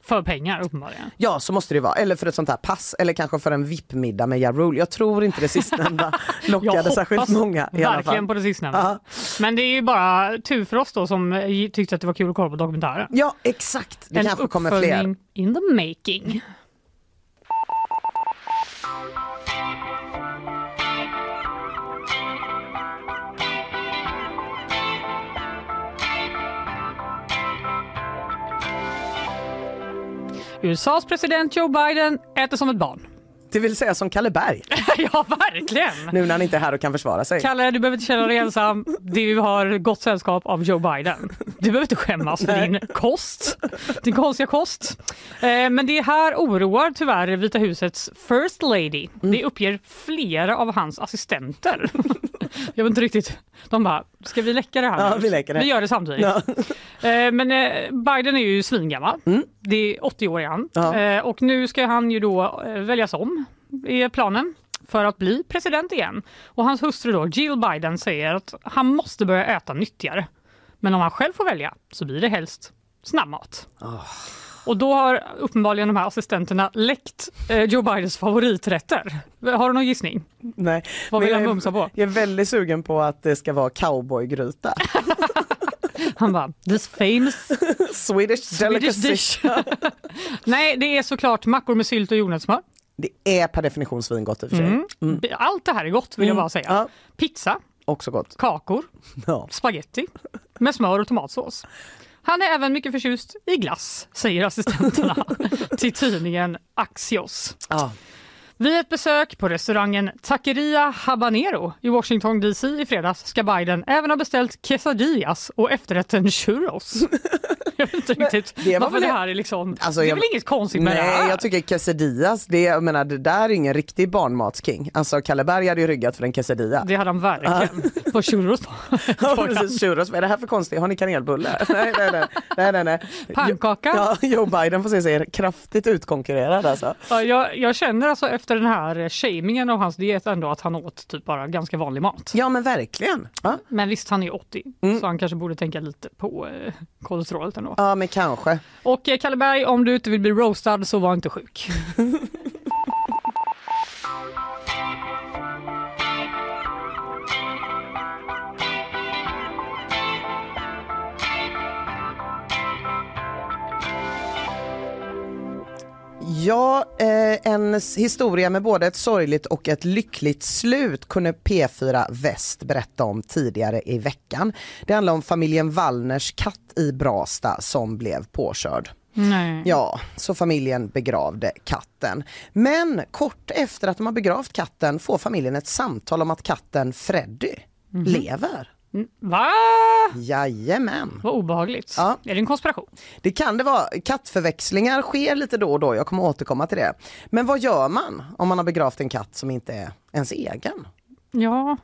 För pengar uppenbarligen. Ja så måste det vara, eller för ett sånt här pass eller kanske för en VIP-middag med Ja Rule. Jag tror inte det sistnämnda lockade särskilt många i verkligen på det sistnämnda. Ja. Men det är ju bara tur för oss då som tyckte att det var kul att kolla på dokumentären. Ja exakt, det en kanske kommer fler. in the making. USAs president Joe Biden äter som ett barn. Det vill säga som Kalle Berg, ja, verkligen! nu när han inte är här och kan försvara sig. Kalle, du behöver inte känna dig ensam. Du har gott sällskap av Joe Biden. Du behöver inte skämmas för din kost, din konstiga kost. Eh, Men det här oroar tyvärr Vita husets First Lady. Det uppger flera av hans assistenter. Jag vet inte riktigt. De bara, ska vi läcka det här? Ja, vi läcker det. Vi gör det samtidigt. Ja. Eh, Men eh, Biden är ju svingammal. Det är 80 år är han. Ja. Eh, Och nu ska han ju då väljas om, är planen för att bli president igen. Och hans hustru då, Jill Biden säger att han måste börja äta nyttigare. Men om han själv får välja så blir det helst snabbmat. Och då har uppenbarligen de här assistenterna läckt eh, Joe Bidens favoriträtter. Har du någon gissning? Nej. Vad vill han mumsa på? Jag är väldigt sugen på att det ska vara cowboygryta. Han bara, this famous Swedish Swedish dish. Nej, det är såklart mackor med sylt och jordnötssmör. Det är per definition svingott i och för sig. Mm. Allt det här är gott vill jag bara säga. Ja, Pizza, också gott. kakor, Ja. spaghetti med smör och tomatsås. Han är även mycket förtjust i glass, säger assistenterna till tidningen Axios. Ja. Vid ett besök på restaurangen Taqueria Habanero i Washington DC i fredags ska Biden även ha beställt quesadillas och efterrätten churros. Jag vet inte riktigt det var varför det här är liksom... Alltså, det är jag- väl inget konstigt med det Nej, här? jag tycker quesadillas, det, jag menar, det där är ingen riktig barnmatsking. Alltså Kalle Berg hade ju ryggat för en quesadilla. Det hade han verkligen. På churros då. Ja, precis, churros. Vad är det här för konstigt? Har ni kanelbulle? nej, nej, nej. nej, nej, nej. Pannkaka? Ja, Joe Biden får se sig kraftigt utkonkurrerad alltså. Ja, jag, jag känner alltså efter den här shamingen av hans diet ändå att han åt typ bara ganska vanlig mat. Ja men verkligen. Ja, Men visst, han är 80 Mm. så han kanske borde tänka lite på eh, kolesterolet ändå. ja men kanske. Och eh, Kalle Berg, om du inte vill bli roastad så var inte sjuk. Ja, eh, en historia med både ett sorgligt och ett lyckligt slut kunde P4 Väst berätta om tidigare i veckan. Det handlar om familjen Wallners katt i Brasta som blev påkörd. Nej. Ja, så familjen begravde katten. Men kort efter att de har begravt katten får familjen ett samtal om att katten Freddy lever. Mm, Va? Jajamän. Vad obehagligt. Ja. Är det en konspiration? Det kan det vara. Kattförväxlingar sker lite då och då, jag kommer återkomma till det. Men vad gör man om man har begravt en katt som inte är ens egen? Ja,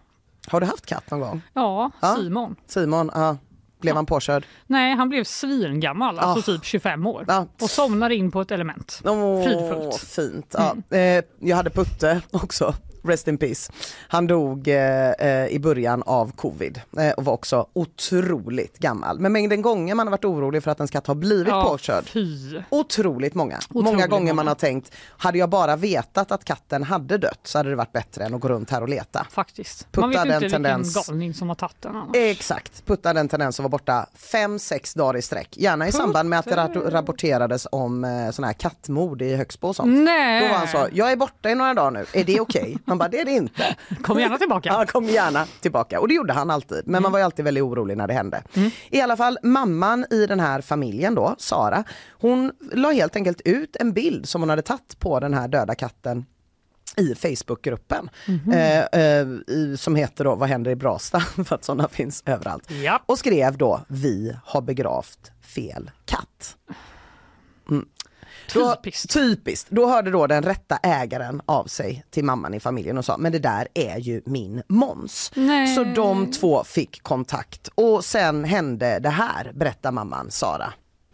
Har du haft katt någon gång? ja, Ja. Simon. Simon, ja. blev han påkörd? Nej, han blev svingammal, alltså typ 25 år. Ja. Och somnade in på ett element. Fridfullt. Fint. Ja. Eh, jag hade Putte också. Rest in peace. Han dog eh, eh, i början av covid eh, och var också otroligt gammal. Men mängden gånger man har varit orolig för att ens katt har blivit Ja, påkörd. fy. Otroligt många. många Otroligt gånger man många. har tänkt, hade jag bara vetat att katten hade dött så hade det varit bättre än att gå runt här och leta. Faktiskt. Putta Man vet den inte tendens- vilken galning som har tagit den annars. Exakt, Putta hade en tendens att vara borta fem sex dagar i sträck. Gärna i samband med att det ra- rapporterades om eh, såna här kattmord i Högsbo och sånt. Nej! Då var han så, jag är borta i några dagar nu, är det okej? Man bara, det är det inte. Kom gärna tillbaka. Ja, kom gärna tillbaka. Och det gjorde han alltid. Men man var ju alltid väldigt orolig när det hände. I alla fall mamman i den här familjen då, Sara, hon la helt enkelt ut en bild som hon hade tagit på den här döda katten i Facebookgruppen eh, eh, i, som heter då Vad händer i Brasta? för att sådana finns överallt. Ja. Och skrev då Vi har begravt fel katt. Då, Typiskt. typiskt. Då hörde då den rätta ägaren av sig till mamman i familjen och sa men det där är ju min Måns. Nej. Så de två fick kontakt och sen hände det här berättar mamman Sara.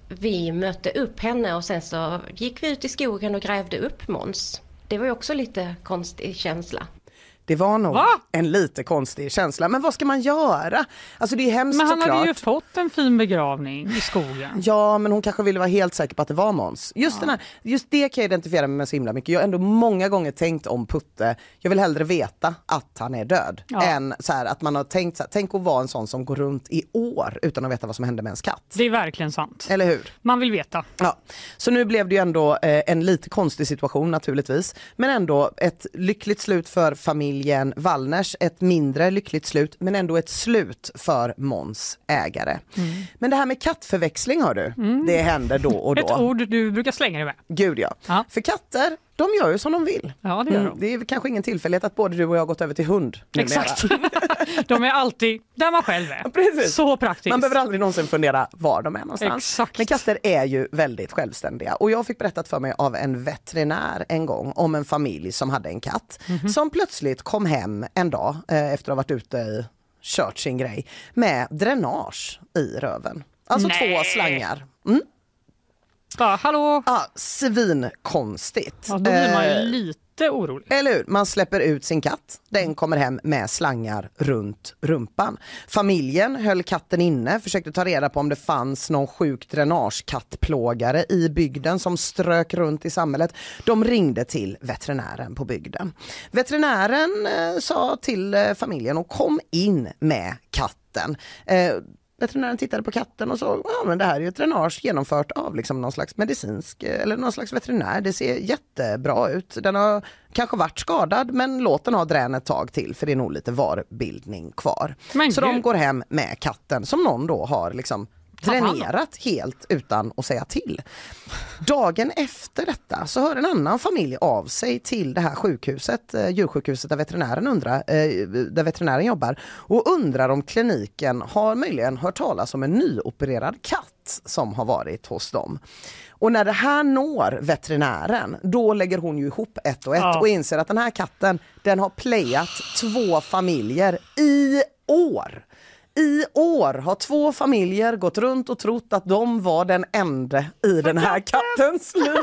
Vi mötte upp henne och sen så gick vi ut i skogen och grävde upp Måns. Det var ju också lite konstig känsla. Det var nog Va? en lite konstig känsla men vad ska man göra? Alltså det är hemskt Men han såklart. hade ju fått en fin begravning i skogen. Ja men hon kanske ville vara helt säker på att det var Måns. Just, den här, just det kan jag identifiera mig med så himla mycket. Jag har ändå många gånger tänkt om Putte, jag vill hellre veta att han är död. Ja. Än så här, att man har tänkt så här, tänk att vara en sån som går runt i år utan att veta vad som hände med ens katt. Det är verkligen sant. Eller hur? Man vill veta. Ja. Så nu blev det ju ändå eh, en lite konstig situation naturligtvis. Men ändå ett lyckligt slut för familjen Wallners, ett mindre lyckligt slut men ändå ett slut för Måns ägare. Men det här med kattförväxling har du, det händer då och då. Ett ord du brukar slänga dig med. Gud ja. Ja. För katter, de gör ju som de vill. Ja, det gör Mm, de. det är kanske ingen tillfällighet att både du och jag har gått över till hund numera. Exakt. De är alltid där man själv är. precis. Så praktiskt. Man behöver aldrig någonsin fundera var de är någonstans. Exakt. Men katter är ju väldigt självständiga och jag fick berättat för mig av en veterinär en gång om en familj som hade en katt Mhm. som plötsligt kom hem en dag eh, efter att ha varit ute i kört sin grej med dränage i röven. Alltså Nej. två slangar. Mm. Bara, hallå? Ja, svinkonstigt. Ja, då blir man ju Eh, lite orolig. Eller hur? Man släpper ut sin katt. Den kommer hem med slangar runt rumpan. Familjen höll katten inne, försökte ta reda på om det fanns någon sjuk dränagekattplågare i bygden som strök runt i samhället. De ringde till veterinären på bygden. Veterinären eh, sa till eh, familjen och kom in med katten. Eh, Veterinären tittade på katten och såg, ja men det här är ju ett dränage genomfört av liksom någon slags medicinsk eller någon slags veterinär. Det ser jättebra ut. Den har kanske varit skadad men låt den ha drän ett tag till för det är nog lite varbildning kvar. Men Så de gud. går hem med katten som någon då har liksom. Dränerat helt utan att säga till. Dagen efter detta så hör en annan familj av sig till det här sjukhuset, eh, djursjukhuset där veterinären, undrar, eh, där veterinären jobbar och undrar om kliniken har möjligen hört talas om en nyopererad katt som har varit hos dem. Och när det här når veterinären, då lägger hon ju ihop ett och ett Ja. och inser att den här katten, den har playat två familjer i år. I år har två familjer gått runt och trott att de var den enda i den här kattens liv.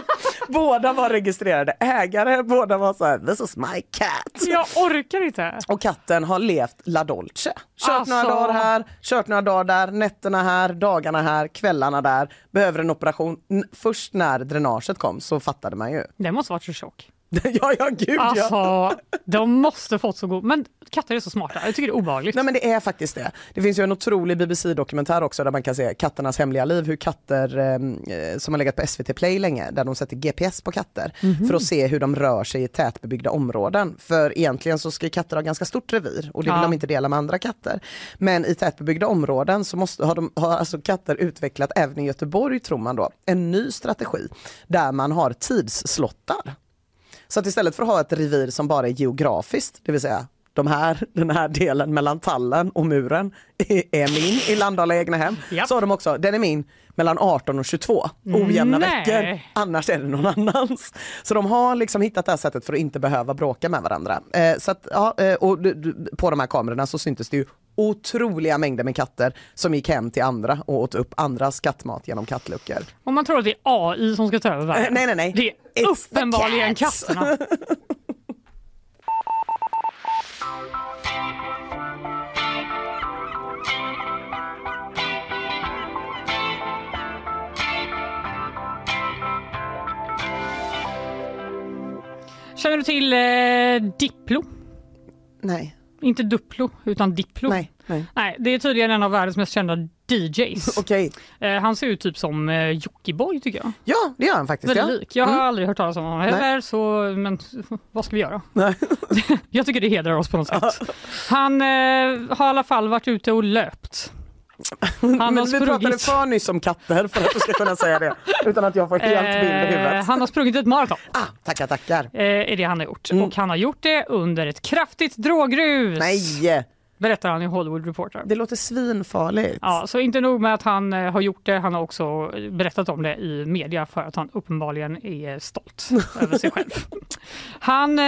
Båda var registrerade ägare, båda var så här, this is my cat. Jag orkar inte. Och katten har levt la dolce. Kört Alltså. några dagar här, kört några dagar där, nätterna här, dagarna här, kvällarna där. Behöver en operation. Först när dränaget kom så fattade man ju. Det måste varit så tjock. ja, ja, gud ja. Alltså, de måste fått så god... Men katter är så smarta. Jag tycker det är obehagligt. Nej men det är faktiskt det. Det finns ju en otrolig BBC-dokumentär också där man kan se katternas hemliga liv, hur katter eh, som har legat på SVT Play länge, där de sätter GPS på katter för att se hur de rör sig i tätbebyggda områden. För egentligen så ska katter ha ganska stort revir och det vill Ja. de inte dela med andra katter. Men i tätbebyggda områden så måste, har, de, har alltså katter utvecklat, även i Göteborg tror man då, en ny strategi där man har tidsslottar. Så att istället för att ha ett revir som bara är geografiskt, det vill säga de här, den här delen mellan tallen och muren är, min i Landala egna hem. Japp. Så har de också, den är min mellan 18 och 22, ojämna Nej. veckor, annars är det någon annans. Så de har liksom hittat det här sättet för att inte behöva bråka med varandra. Eh, så att, ja, eh, och på de här kamerorna så syntes det ju otroliga mängder med katter som gick hem till andra och åt upp andras kattmat genom kattluckor. Om man tror att det är AI som ska ta över Eh, världen. nej, nej, nej. Det är It's uppenbarligen katterna. Känner du till eh, Diplo? Nej, Inte Duplo, utan Diplo. nej, nej. Nej, det är tydligen en av världens mest kända DJs. Okej, eh, han ser ut typ som eh, Jockiboi tycker jag. ja det gör han faktiskt. Väldigt Ja. lik. Jag har Mm. aldrig hört talas om honom heller, så men vad ska vi göra? Nej. jag tycker det hedrar oss på något sätt. Han eh, har i alla fall varit ute och löpt. Han har Men vi pratade sprungit, för nyss om katter för att du ska kunna säga det utan att jag får helt bild i eh, huvudet. han har sprungit ett maraton. Ah, tackar, tackar. Eh, är det han har gjort. Mm. Och han har gjort det under ett kraftigt drogrus. Nej, Berättar han i Hollywood Reporter. det låter svinfarligt. Ja, så inte nog med att han eh, har gjort det, han har också berättat om det i media för att han uppenbarligen är stolt över sig själv. Han,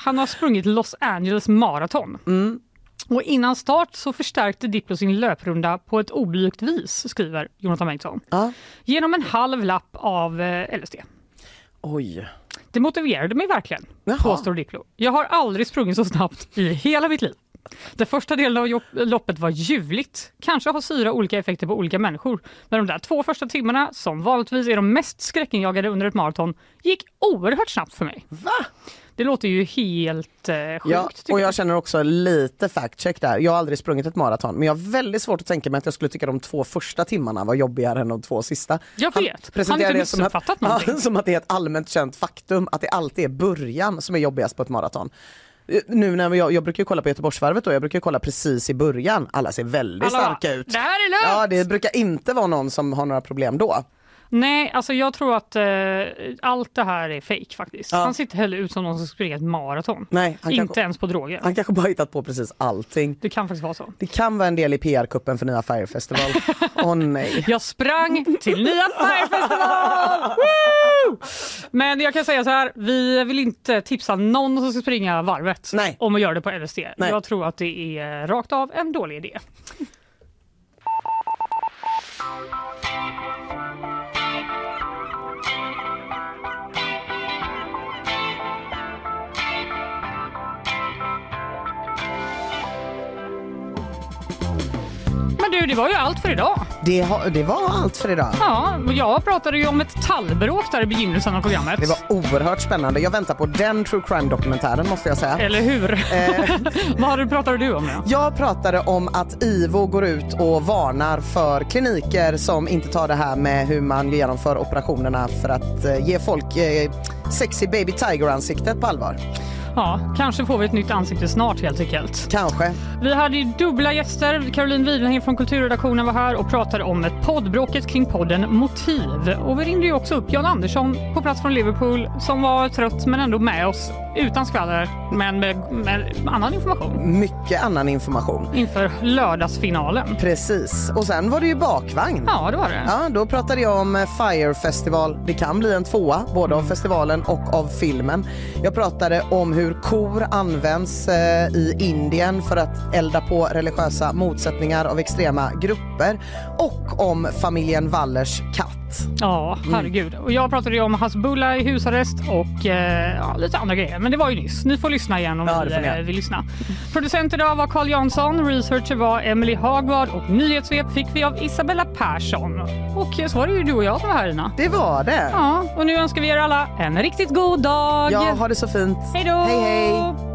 han har sprungit Los Angeles Marathon. Mm. Och innan start så förstärkte Diplo sin löprunda på ett oblygt vis, skriver Jonathan Bengtsson. Ja. Genom en halv lapp av eh, LSD. Oj. Det motiverade mig verkligen, Jaha. påstår Diplo. Jag har aldrig sprungit så snabbt i hela mitt liv. Den första delen av loppet var ljuvligt. Kanske har syra olika effekter på olika människor. Men de där två första timmarna, som vanligtvis är de mest skräckinjagade under ett maraton, gick oerhört snabbt för mig. Va? Det låter ju helt eh, sjukt. Ja, och jag. jag känner också lite fact check där. Jag har aldrig sprungit ett maraton men jag har väldigt svårt att tänka mig att jag skulle tycka de två första timmarna var jobbigare än de två sista. Jag Han vet. presenterar Han har det inte som att, ja, som att det är ett allmänt känt faktum att det alltid är början som är jobbigast på ett maraton. Eh, Nu när jag, jag brukar ju kolla på Göteborgsvarvet då, jag brukar kolla precis i början. Alla ser väldigt Alla starka ut. Det här är lugnt! Ja, det brukar inte vara någon som har några problem då. Nej, alltså jag tror att eh, allt det här är fake faktiskt. Ja. Han ser inte heller ut som någon som springer ett maraton. Nej, Inte kanske, ens på droger. han kanske bara hittat på precis allting. Det kan faktiskt vara så. Det kan vara en del i PR-kuppen för nya Fire Festival. Åh nej. Jag sprang till nya Firefestival! Woo! Men jag kan säga så här, vi vill inte tipsa någon som ska springa varvet Nej. om att göra det på LSD. Nej. Jag tror att det är rakt av en dålig idé. Du, det var ju allt för idag. Det, har, det var allt för idag. Ja, jag pratade ju om ett tallbråk där i begynnelsen av programmet. Det var oerhört spännande. Jag väntar på den true crime-dokumentären måste jag säga. Eller hur? Eh. Vad pratade du om nu? Jag pratade om att IVO går ut och varnar för kliniker som inte tar det här med hur man genomför operationerna för att eh, ge folk eh, sexy baby tiger-ansiktet på allvar. Ja, kanske får vi ett nytt ansikte snart helt enkelt. Kanske. Vi hade ju dubbla gäster. Caroline Widenheim från kulturredaktionen var här och pratade om ett poddbråket kring podden Motiv. Och vi ringde ju också upp Jan Andersson på plats från Liverpool som var trött men ändå med oss utan skvaller men med, med annan information Mycket annan information. inför lördagsfinalen. Precis. Och sen var det ju bakvagn. Ja, det var det. Ja, då pratade jag om eh, Fire Festival. Det kan bli en tvåa, både av festivalen och av filmen. Jag pratade om hur hur kor används eh, i Indien för att elda på religiösa motsättningar av extrema grupper och om familjen Wallers katt. Ja, herregud. Och jag pratade ju om Hasbulla i husarrest och eh, ja, lite andra grejer. Men det var ju nyss. Ni får lyssna igen om Ja, ni eh, vill lyssna. Producent idag var Carl Jansson, researcher var Emily Hagvard och nyhetssvep fick vi av Isabella Persson. Och eh, så var det ju du och jag som var här Ina. Det var det. Ja, och nu önskar vi er alla en riktigt god dag. Ja, ha det så fint. Hej då! Hej, hej.